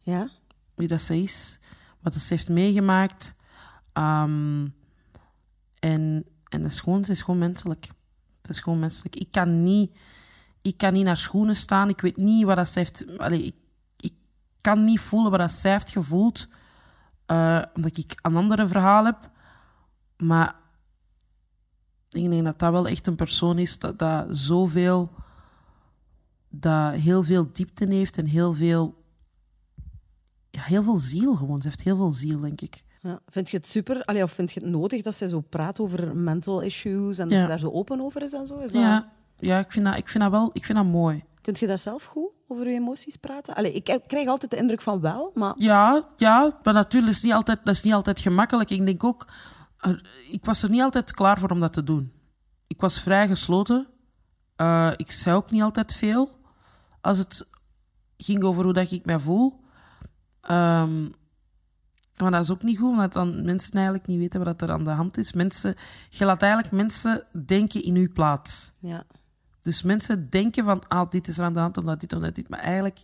Ja? wie dat ze is, wat ze heeft meegemaakt. Ehm, en en dat is gewoon, het is gewoon menselijk. Het is gewoon menselijk. Ik kan niet, ik kan niet naar schoenen staan. Ik weet niet wat dat ze heeft... Allee, ik, ik kan niet voelen wat dat zij heeft gevoeld eh, omdat ik een andere verhaal heb. Maar ik denk dat dat wel echt een persoon is dat, dat zoveel, dat heel veel diepte heeft en heel veel, ja, heel veel ziel gewoon. Ze heeft heel veel ziel, denk ik. Ja. Vind je het super, allee, of vind je het nodig dat zij zo praat over mental issues en dat Ja. ze daar zo open over is en zo? Is dat... Ja, ja ik, vind dat, ik vind dat wel ik vind dat mooi. Kunt je dat zelf goed, over je emoties praten? Allee, ik krijg altijd de indruk van wel, maar... Ja, ja, maar natuurlijk is niet altijd, dat is niet altijd gemakkelijk. Ik denk ook, ik was er niet altijd klaar voor om dat te doen. Ik was vrij gesloten. Eh, ik zei ook niet altijd veel als het ging over hoe dat ik mij voel. Ehm, maar dat is ook niet goed, omdat dan mensen eigenlijk niet weten wat er aan de hand is. Mensen, je laat eigenlijk mensen denken in uw plaats. Ja. Dus mensen denken van, ah, dit is er aan de hand, omdat dit, omdat dit. Maar eigenlijk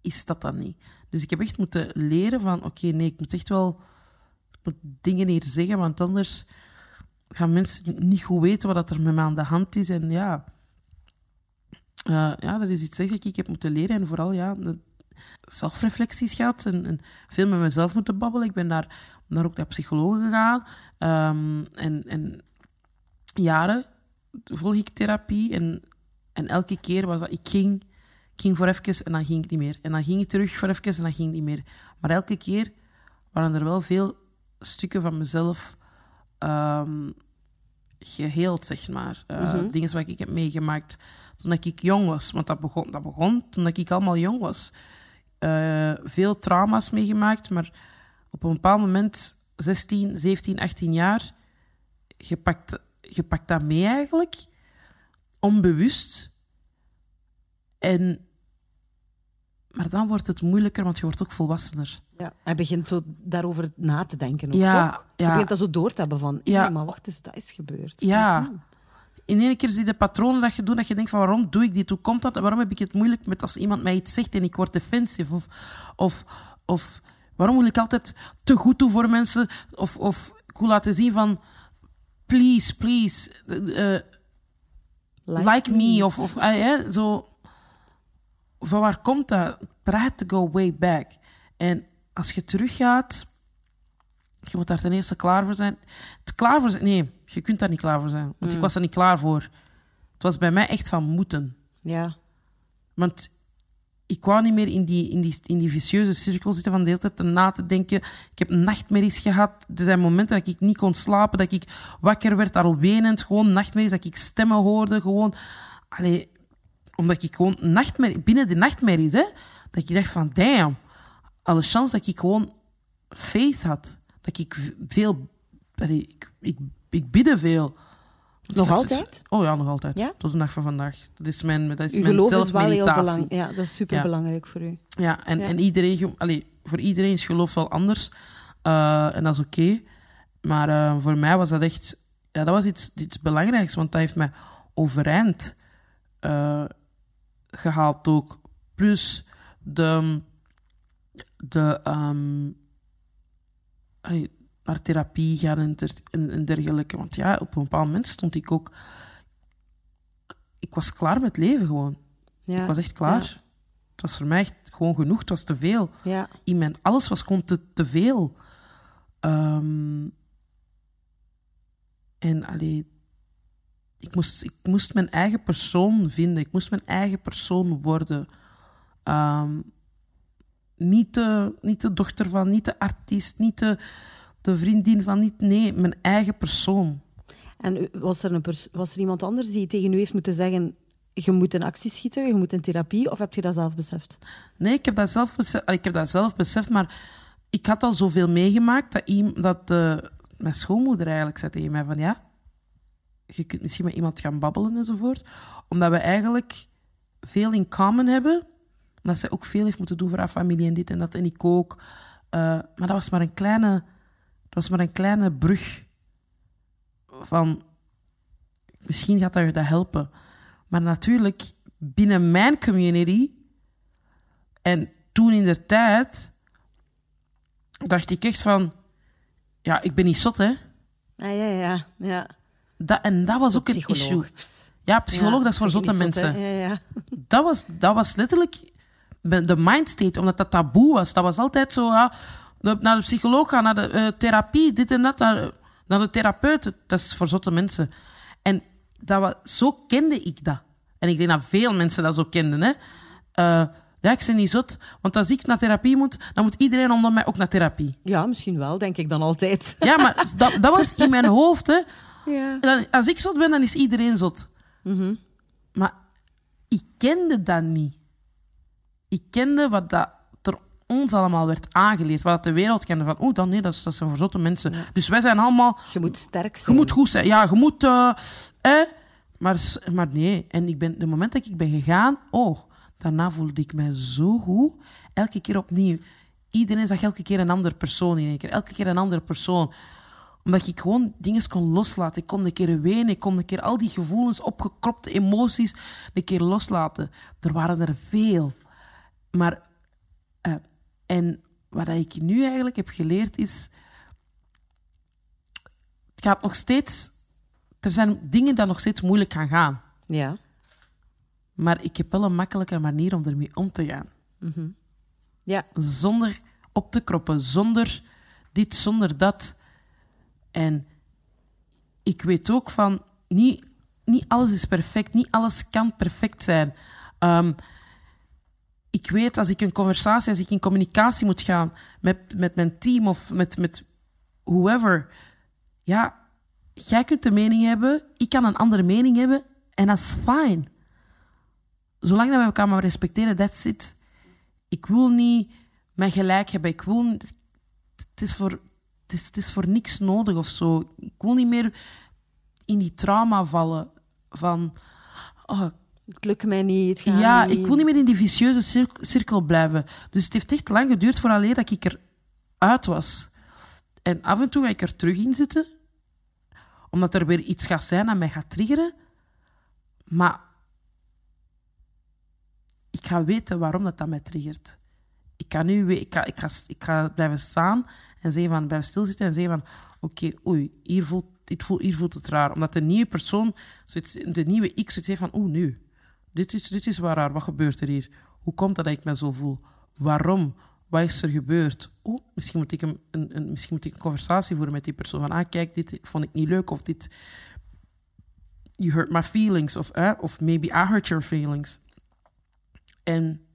is dat dan niet. Dus ik heb echt moeten leren van, oké, nee, ik moet echt wel dingen hier zeggen, want anders gaan mensen niet goed weten wat er met mij aan de hand is. En ja, eh, ja dat is iets dat ik heb moeten leren. En vooral, ja, zelfreflecties gehad en, en veel met mezelf moeten babbelen. Ik ben daar, naar ook naar psychologen gegaan. Ehm, en, en jaren volg ik therapie. En, en elke keer was dat, ik ging, ik ging voor even en dan ging ik niet meer. En dan ging ik terug voor even en dan ging ik niet meer. Maar elke keer waren er wel veel stukken van mezelf ehm, geheeld, zeg maar. Eh, Dingen wat ik heb meegemaakt toen ik jong was. Want dat begon, dat begon toen ik allemaal jong was. Eh, veel trauma's meegemaakt, maar op een bepaald moment, 16, 17, 18 jaar, je pakt, je pakt dat mee eigenlijk, onbewust. En, maar dan wordt het moeilijker, want je wordt ook volwassener. ja. Hij begint zo daarover na te denken ook, Ja, toch? Je ja. begint dat zo door te hebben van, Ja. maar wacht eens, dat is gebeurd. Ja. In één keer zie je de patronen dat je doet, dat je denkt van waarom doe ik dit? Hoe komt dat? Waarom heb ik het moeilijk met als iemand mij iets zegt en ik word defensief? Of, of, of waarom wil ik altijd te goed doen voor mensen? Of, of ik wil laten zien van please, please, eh, eh, like, me. Of, of hè, zo. Van waar komt dat? Praat to go way back. En als je teruggaat, je moet daar ten eerste klaar voor zijn. Klaar voor zijn? Nee, je kunt daar niet klaar voor zijn. Want ik was er niet klaar voor. Het was bij mij echt van moeten. Ja. Want ik wou niet meer in die, in die, in die vicieuze cirkel zitten van de hele tijd na te denken. Ik heb nachtmerries gehad. Er zijn momenten dat ik niet kon slapen, dat ik wakker werd, al wenend. Gewoon nachtmerries, dat ik stemmen hoorde. Gewoon, allee, omdat ik gewoon nachtmerrie, binnen die nachtmerries, hè, dat ik dacht van, damn, alle chance dat ik gewoon faith had. Dat ik veel, ik, ik, ik bidde veel. Nog altijd? Oh ja, nog altijd. Ja? Tot de dag van vandaag. Dat is mijn, dat is mijn zelfmeditatie. Ja, dat is super belangrijk voor u. Ja, en, Ja. en iedereen, allee, voor iedereen is geloof wel anders. Eh, en dat is oké. Maar eh, voor mij was dat echt... Ja, dat was iets, iets belangrijks, want dat heeft mij overeind eh, gehaald ook. Plus de... de ehm, allee, naar therapie gaan en, der- en, en dergelijke. Want ja, op een bepaald moment stond ik ook... Ik was klaar met leven gewoon. Ja. Ik was echt klaar. Ja. Het was voor mij echt gewoon genoeg. Het was te veel. Ja. In mijn, alles was gewoon te, te veel. Ehm, en allee, ik moest, ik moest mijn eigen persoon vinden. Ik moest mijn eigen persoon worden. Ehm, niet, de, niet de dochter van, niet de artiest, niet de, de vriendin van, niet, nee, mijn eigen persoon. En was er, een pers- was er iemand anders die tegen u heeft moeten zeggen je moet in actie schieten, je moet in therapie, of heb je dat zelf beseft? Nee, ik heb dat zelf beseft, ik heb dat zelf beseft maar ik had al zoveel meegemaakt dat, dat eh, mijn schoonmoeder eigenlijk zei tegen mij van ja, je kunt misschien met iemand gaan babbelen enzovoort, omdat we eigenlijk veel in common hebben, omdat zij ook veel heeft moeten doen voor haar familie en dit en dat en ik ook. Eh, maar dat was maar een kleine, dat was maar een kleine brug van misschien gaat dat je dat helpen. Maar natuurlijk, binnen mijn community en toen in de tijd dacht ik echt van, ja, ik ben niet zot, hè. Ah, ja, ja, ja. Dat, en dat was ook een issue. Ja, psycholoog, Ja, dat is voor zotte zot, mensen. hè? Ja, ja. dat, was, dat was letterlijk de mindstate, omdat dat taboe was. Dat was altijd zo, ja, naar de psycholoog gaan, naar de eh, therapie, dit en dat, naar, naar de therapeut. Dat is voor zotte mensen. En dat wa- zo kende ik dat. En ik denk dat veel mensen dat zo kenden. Hè. Eh, ja, ik ben niet zot. Want als ik naar therapie moet, dan moet iedereen onder mij ook naar therapie. Ja, misschien wel, denk ik dan altijd. Ja, maar dat, dat was in mijn hoofd. Hè. Ja. Dan- Als ik zot ben, dan is iedereen zot. Maar ik kende dat niet. Ik kende wat dat ons allemaal werd aangeleerd. Wat de wereld kende. Van, oeh, dan nee, dat, zijn voor zotte mensen. Dus wij zijn allemaal... Je moet sterk Je zijn. moet goed zijn. Ja, je moet... eh, eh, maar, maar nee. En ik ben, de moment dat ik ben gegaan... Oh, daarna voelde ik mij zo goed. Elke keer opnieuw. Iedereen zag elke keer een andere persoon in één keer. Elke keer een andere persoon. Omdat ik gewoon dingen kon loslaten. Ik kon een keer wenen. Ik kon een keer al die gevoelens, opgekropte emoties... een keer loslaten. Er waren er veel. Maar... eh, en wat ik nu eigenlijk heb geleerd is... Het gaat nog steeds... Er zijn dingen die nog steeds moeilijk gaan gaan. Ja. Maar ik heb wel een makkelijke manier om ermee om te gaan. Ja. Zonder op te kroppen, zonder dit, zonder dat. En ik weet ook van, niet, niet alles is perfect, niet alles kan perfect zijn. Ehm, ik weet als ik een conversatie, als ik in communicatie moet gaan met, met mijn team of met, met whoever, ja, jij kunt een mening hebben, ik kan een andere mening hebben en dat is fijn. Zolang dat we elkaar maar respecteren, that's it. Ik wil niet mijn gelijk hebben. Ik wil, het, is voor, het, is, het is voor niks nodig of zo. Ik wil niet meer in die trauma vallen van... Oh, Het lukt mij niet. Het ja, niet. ik wil niet meer in die vicieuze cir- cirkel blijven. Dus het heeft echt lang geduurd vooraleer dat ik eruit was. En af en toe ga ik er terug in zitten, omdat er weer iets gaat zijn dat mij gaat triggeren. Maar ik ga weten waarom dat, dat mij triggert. Ik ga nu ik ga, ik ga, ik ga blijven staan en zeggen van, blijven stilzitten en zeggen van, oké, oei, hier voelt, dit voelt, hier voelt het raar. Omdat de nieuwe persoon, de nieuwe ik, zoiets heeft van, oeh, nu, dit is, dit is waar raar, wat gebeurt er hier? Hoe komt dat dat ik me zo voel? Waarom? Wat is er gebeurd? Oh, misschien moet ik een, een, een- misschien moet ik een conversatie voeren met die persoon. Van, ah, kijk, dit vond ik niet leuk. Of dit... You hurt my feelings. Of, eh, of maybe I hurt your feelings. En,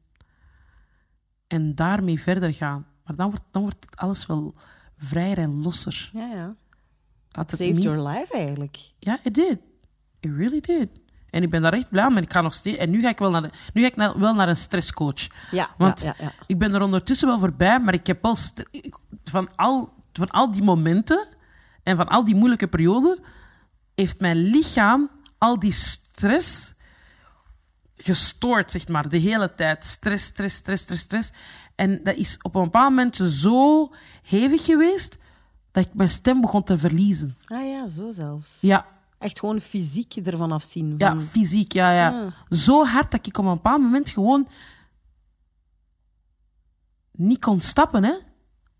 en daarmee verder gaan. Maar dan wordt, dan wordt het alles wel vrijer en losser. Ja, ja. Laat het Saved your life eigenlijk. ja, it did. It really did. En ik ben daar echt blij om. En ik ga nog steeds. En nu ga ik wel naar, de, nu ga ik na- wel naar een stresscoach. Ja, Want ja, ja, ja. ik ben er ondertussen wel voorbij, maar ik heb wel van al, van al die momenten en van al die moeilijke perioden heeft mijn lichaam al die stress gestoord, zeg maar, de hele tijd. Stress, stress, stress, stress, stress. En dat is op een bepaald moment zo hevig geweest dat ik mijn stem begon te verliezen. Ah ja, zo zelfs. Ja, Echt gewoon fysiek ervan afzien. Ja, Van, fysiek, ja, ja. Ah. Zo hard dat ik op een bepaald moment gewoon niet kon stappen, hè.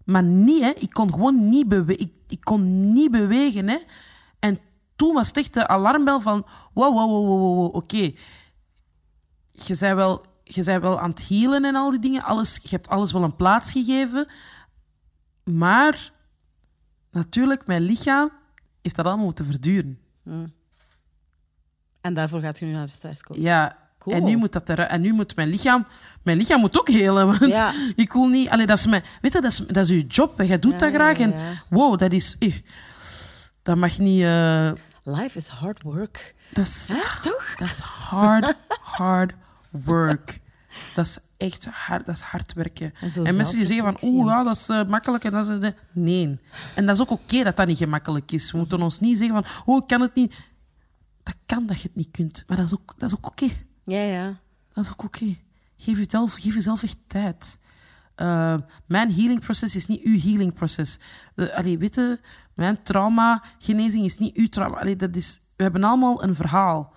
Maar niet, hè. Ik kon gewoon niet, bewe ik, ik kon niet bewegen, hè. En toen was het echt de alarmbel van... Wow, wow, wow, wow, wow, wow, oké. Je bent wel... Je bent wel aan het healen en al die dingen. Alles, je hebt alles wel een plaats gegeven. Maar natuurlijk, mijn lichaam heeft dat allemaal moeten verduren. En daarvoor gaat je nu naar de stresscoach. Ja, Cool. en nu moet dat eruit. En nu moet mijn lichaam... Mijn lichaam moet ook helen, want Ja. ik wil niet... Allee, dat is mijn... Weet je, dat is, dat is uw job. Jij doet Ja, dat graag. ja, En wow, dat is... eh, dat mag niet... eh, Life is hard work. dat is... Toch? Dat is hard, hard work. Dat is echt hard, dat is hard werken. En mensen die zeggen van, oeh, en- ja, dat is eh, makkelijk. En dat is, eh, nee. En dat is ook oké dat dat niet gemakkelijk is. We moeten ons niet zeggen van, oh, ik kan het niet. Dat kan dat je het niet kunt. Maar dat is ook, dat is ook oké. Ja, ja. Dat is ook oké. Geef, jezelf, geef jezelf echt tijd. Eh, mijn healingproces is niet uw healingproces. Uh, allee, weet je, mijn traumagenezing is niet uw trauma. Allee, dat is, we hebben allemaal een verhaal.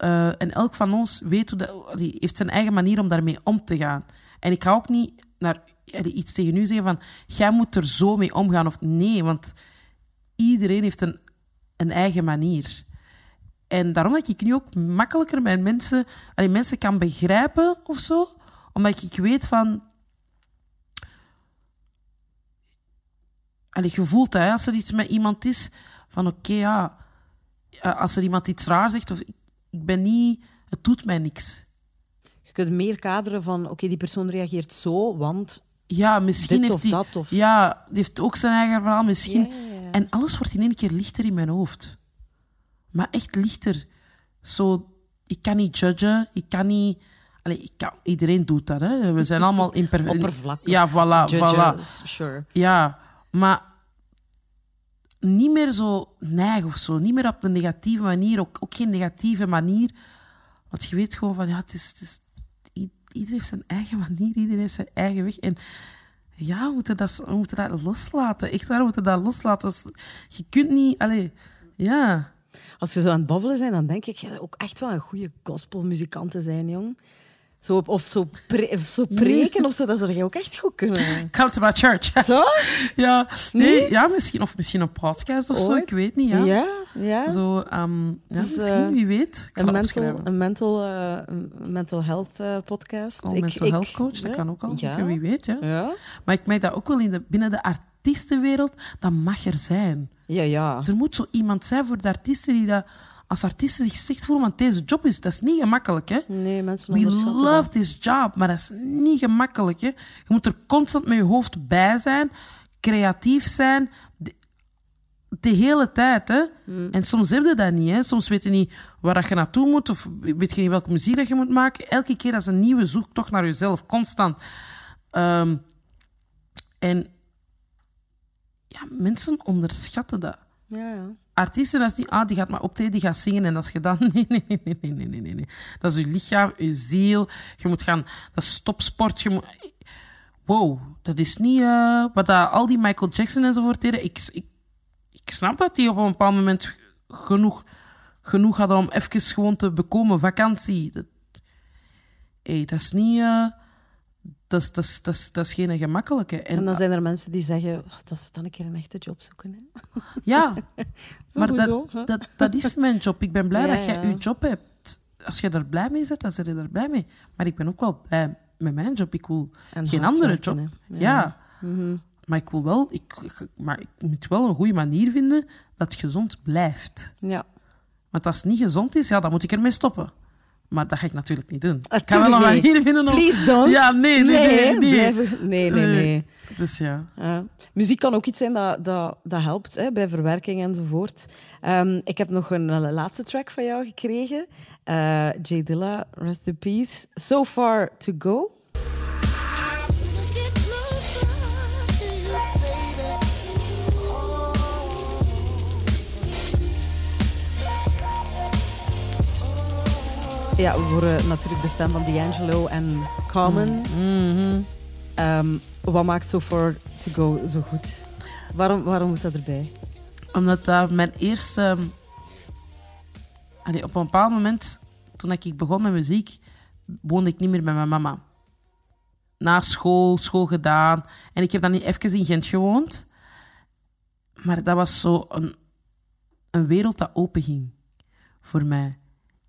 Eh, en elk van ons weet hoe dat, allee, heeft zijn eigen manier om daarmee om te gaan. En ik ga ook niet naar, iets tegen u zeggen van... Jij moet er zo mee omgaan. Of nee, want iedereen heeft een, een eigen manier. En daarom dat ik nu ook makkelijker met mensen, allee, mensen kan begrijpen of zo. Omdat ik weet van. Allee, je voelt hè, als er iets met iemand is, van oké, ja, eh, als er iemand iets raar zegt, of ik, ik ben niet, het doet mij niks. Je kunt meer kaderen van, oké, die persoon reageert zo, want... Ja, misschien heeft of die, dat, of- Ja, die heeft ook zijn eigen verhaal, misschien. En alles wordt in één keer lichter in mijn hoofd. Maar echt lichter. Zo, ik kan niet judgen, ik kan niet... Allee, ik kan, iedereen doet dat, hè. We zijn allemaal imperfect. Oppervlakkig. Ja, voilà, voilà. Sure. Ja, maar niet meer zo neig of zo. Niet meer op een negatieve manier. Ook, ook geen negatieve manier. Want je weet gewoon van, ja, het is, het is, iedereen heeft zijn eigen manier. Iedereen heeft zijn eigen weg. En ja, we moeten dat, moeten dat loslaten. Echt waar, we moeten dat loslaten. Je kunt niet... Allee, ja. Als we zo aan het babbelen zijn, dan denk ik ook echt wel een goede gospelmuzikant te zijn, jong. Zo, op- of zo, pre- of zo preken of zo, dat zou je ook echt goed kunnen. Come to my church. Toch? ja, nee, ja misschien, of misschien een podcast of zo. Ik weet niet, ja. Ja, ja. Zo, ehm, ja, is, misschien, eh, wie weet. Een mental, een mental, eh, een mental health eh, podcast. Oh, Ik- mental ik- health coach, dat kan ook al. Ja. Wie weet, ja. Ja, Maar ik merk dat ook wel in de, binnen de artiestenwereld, dat mag er zijn. ja. ja. Er moet zo iemand zijn voor de artiesten die dat als artiesten zich slecht voelen, want deze job is, dat is niet gemakkelijk, hè. Nee, mensen We love dat. this job, maar dat is niet gemakkelijk, hè. Je moet er constant met je hoofd bij zijn, creatief zijn, de, de hele tijd, hè. En soms heb je dat niet, hè. Soms weet je niet waar dat je naartoe moet, of weet je niet welke muziek dat je moet maken. Elke keer dat is een nieuwe zoektocht naar jezelf, constant. Ehm, en ja, mensen onderschatten dat. Ja, ja. Artiesten, dat is niet, ah, die gaat maar optreden, die gaat zingen en dat is gedaan. Nee, nee, nee, nee, nee, nee, nee. Dat is je lichaam, je ziel. Je moet gaan, dat is. Je wow, dat is niet eh, wat al die Michael Jackson enzovoort deden. Ik, ik, ik snap dat die op een bepaald moment genoeg, genoeg hadden om even gewoon te bekomen. Vakantie. Dat, hey, dat is niet... eh, dat, is, dat, is, dat, is, dat is geen gemakkelijke. En dan zijn er mensen die zeggen, oh, dat ze dan een keer een echte job zoeken. Hè? Ja, maar dat, dat, dat is mijn job. Ik ben blij Ja, dat jij ja. je job hebt. Als je er blij mee bent, dan ben je er blij mee. Maar ik ben ook wel blij met mijn job. Ik wil En geen andere werken, job. hè. Ja. Mhm. Maar ik wil wel... Ik, ik- maar ik moet wel een goede manier vinden dat het gezond blijft. ja. Want als het niet gezond is, ja, dan moet ik ermee stoppen. Maar dat ga ik natuurlijk niet doen. ik ga wel een manier vinden om... Please don't. Ja, nee, nee, nee. nee. nee, nee, nee. Dus ja. Muziek kan ook iets zijn dat, dat, dat helpt hè, bij verwerking enzovoort. Ehm, ik heb nog een, eh, laatste track van jou gekregen. Eh J Dilla, rest in peace. So far to go. Ja, we horen natuurlijk de stem van D'Angelo en Common. Mhm. Ehm, wat maakt So Far To Go zo goed? Waarom, waarom moet dat erbij? Omdat dat mijn eerste... Allee, op een bepaald moment, toen ik begon met muziek, woonde ik niet meer met mijn mama. Na school, school gedaan. En ik heb dan niet even in Gent gewoond. Maar dat was zo een, een wereld dat open ging. Voor mij.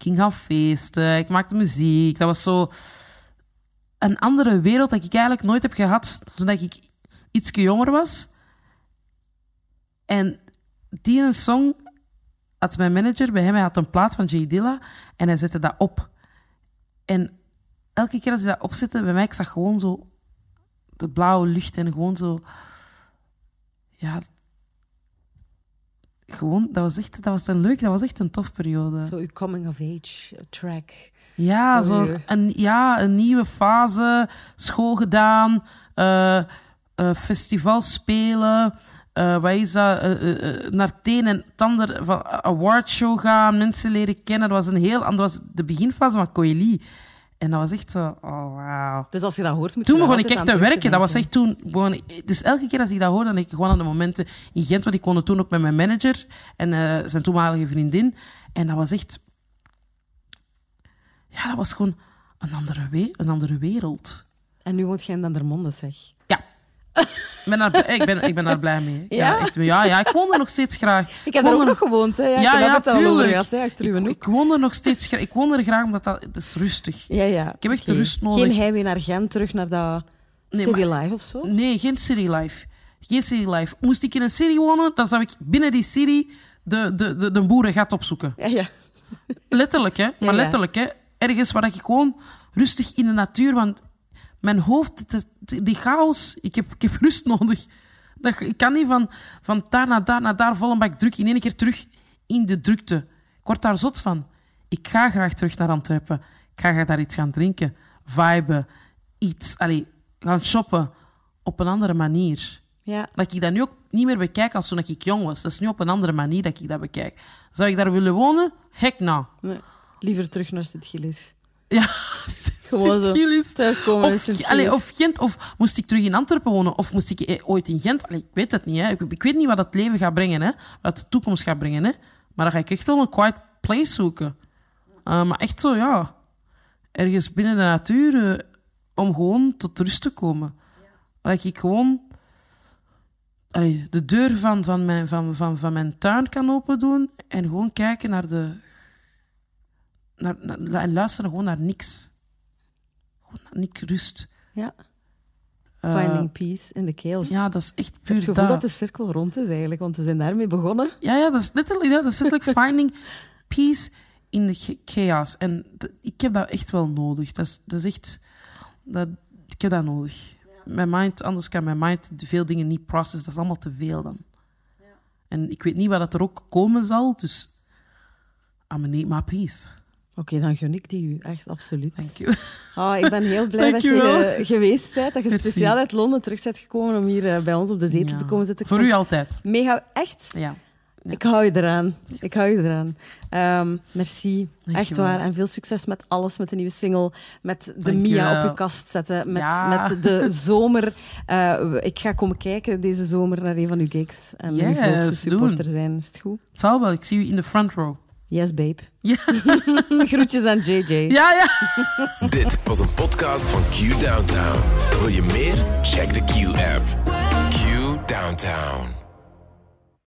Ik ging gaan feesten, ik maakte muziek. Dat was zo een andere wereld dat ik eigenlijk nooit heb gehad toen ik iets jonger was. En die een song had mijn manager bij hem, hij had een plaat van J Dilla en hij zette dat op. En elke keer als hij dat opzette, bij mij, ik zag gewoon zo de blauwe lucht en gewoon zo... Ja... Gewoon, dat was echt, dat was een leuk, dat was echt een tof periode. Zo uw coming of age track. Ja, zo een, ja, een nieuwe fase, school gedaan, eh eh, festivals spelen, wat is dat, naar het een en het ander van awardshow gaan, mensen leren kennen. Dat was een heel, dat was de beginfase van Coeli. En dat was echt zo, oh wauw. Dus als je dat hoort, moet Toen je begon ik echt te werken. Dat was echt toen. Ik- dus elke keer als ik dat hoorde, dan denk ik gewoon aan de momenten in Gent. Want ik woonde toen ook met mijn manager en eh, zijn toenmalige vriendin. En dat was echt. Ja, dat was gewoon een andere, we- een andere wereld. En nu woont jij in Dendermonde, zeg. Ik ben daar, ik ben, ik ben daar blij mee. Ja? ja, ja, ik woon er nog steeds graag. Ik heb daar ook nog gewoond, hè. Ja, Ja, ik ja, tuurlijk. hè, Ik, ik woon er nog steeds graag. Ik woon er graag omdat dat, dat is rustig. Ja, ja. Ik heb echt rust nodig. Geen heimwee naar Gent, terug naar dat Nee, City maar- Life of zo? Nee, geen city life. Geen city life. Moest ik in een city wonen, dan zou ik binnen die city de, de, de, de boerengat opzoeken. Ja, ja. Letterlijk, hè? Maar letterlijk, hè? Ergens waar ik gewoon rustig in de natuur. Want mijn hoofd, de- die chaos, ik heb, ik heb rust nodig. Dat, ik kan niet van, van daar naar daar naar daar vol een bak druk in één keer terug in de drukte. Ik word daar zot van. Ik ga graag terug naar Antwerpen. Ik ga daar iets gaan drinken, viben, iets, allee, gaan shoppen op een andere manier. ja. Dat ik dat nu ook niet meer bekijk als toen ik jong was. Dat is nu op een andere manier dat ik dat bekijk. Zou ik daar willen wonen? Hek nou. Nee. Liever terug naar Sint-Gilles. Ja, Gewoon zo. Sint-Gilles. Thuiskomen in Of, Sint-Gilles. allee, of Gent, of moest ik terug in Antwerpen wonen? Of moest ik eh, ooit in Gent? Allee, ik weet het niet. Hè. Ik, ik weet niet wat het leven gaat brengen, hè. wat de toekomst gaat brengen. Hè. Maar dan ga ik echt wel een quiet place zoeken. Uh, maar echt zo, ja. Ergens binnen de natuur, eh, om gewoon tot rust te komen. Dat ik gewoon allee, de deur van, van, mijn, van, van, van mijn tuin kan open doen en gewoon kijken naar de. Naar, naar- en luisteren gewoon naar niks. Gewoon naar niks, rust. Ja. Eh, Finding peace in the chaos. ja, dat is echt ik heb puur het gevoel dat. dat de cirkel rond is eigenlijk, want we zijn daarmee begonnen. Ja, ja, dat is letterlijk, ja, dat is letterlijk finding peace in the cha- chaos. En ik heb dat echt wel nodig. Dat is, dat is echt... Dat, ik heb dat nodig. Mijn mind, anders kan mijn mind de veel dingen niet processen. Dat is allemaal te veel dan. En ik weet niet wat dat er ook komen zal, dus... I'm need my peace. Oké, dan gun ik die u. Echt, absoluut. Thank you. Oh, ik ben heel blij dat je eh, geweest bent, dat je Merci. speciaal uit Londen terug bent gekomen om hier eh, bij ons op de zetel Ja. te komen zitten. Voor u altijd. Mega, echt. Ja. Ja. Ik hou je eraan. Ik hou je eraan. Ehm, merci. Echt waar. En veel succes met alles, met de nieuwe single, met de. Mia op je kast zetten, met, Ja. met de zomer. Eh, ik ga komen kijken deze zomer naar een van uw gigs en Yes, grootste supporter doen. zijn. Is het goed? Het zal wel. Ik zie u in de front row. Yes, babe. Ja. Groetjes aan JJ. Ja, ja. Dit was een podcast van Q Downtown. Wil je meer? Check de Q-app. Q Downtown.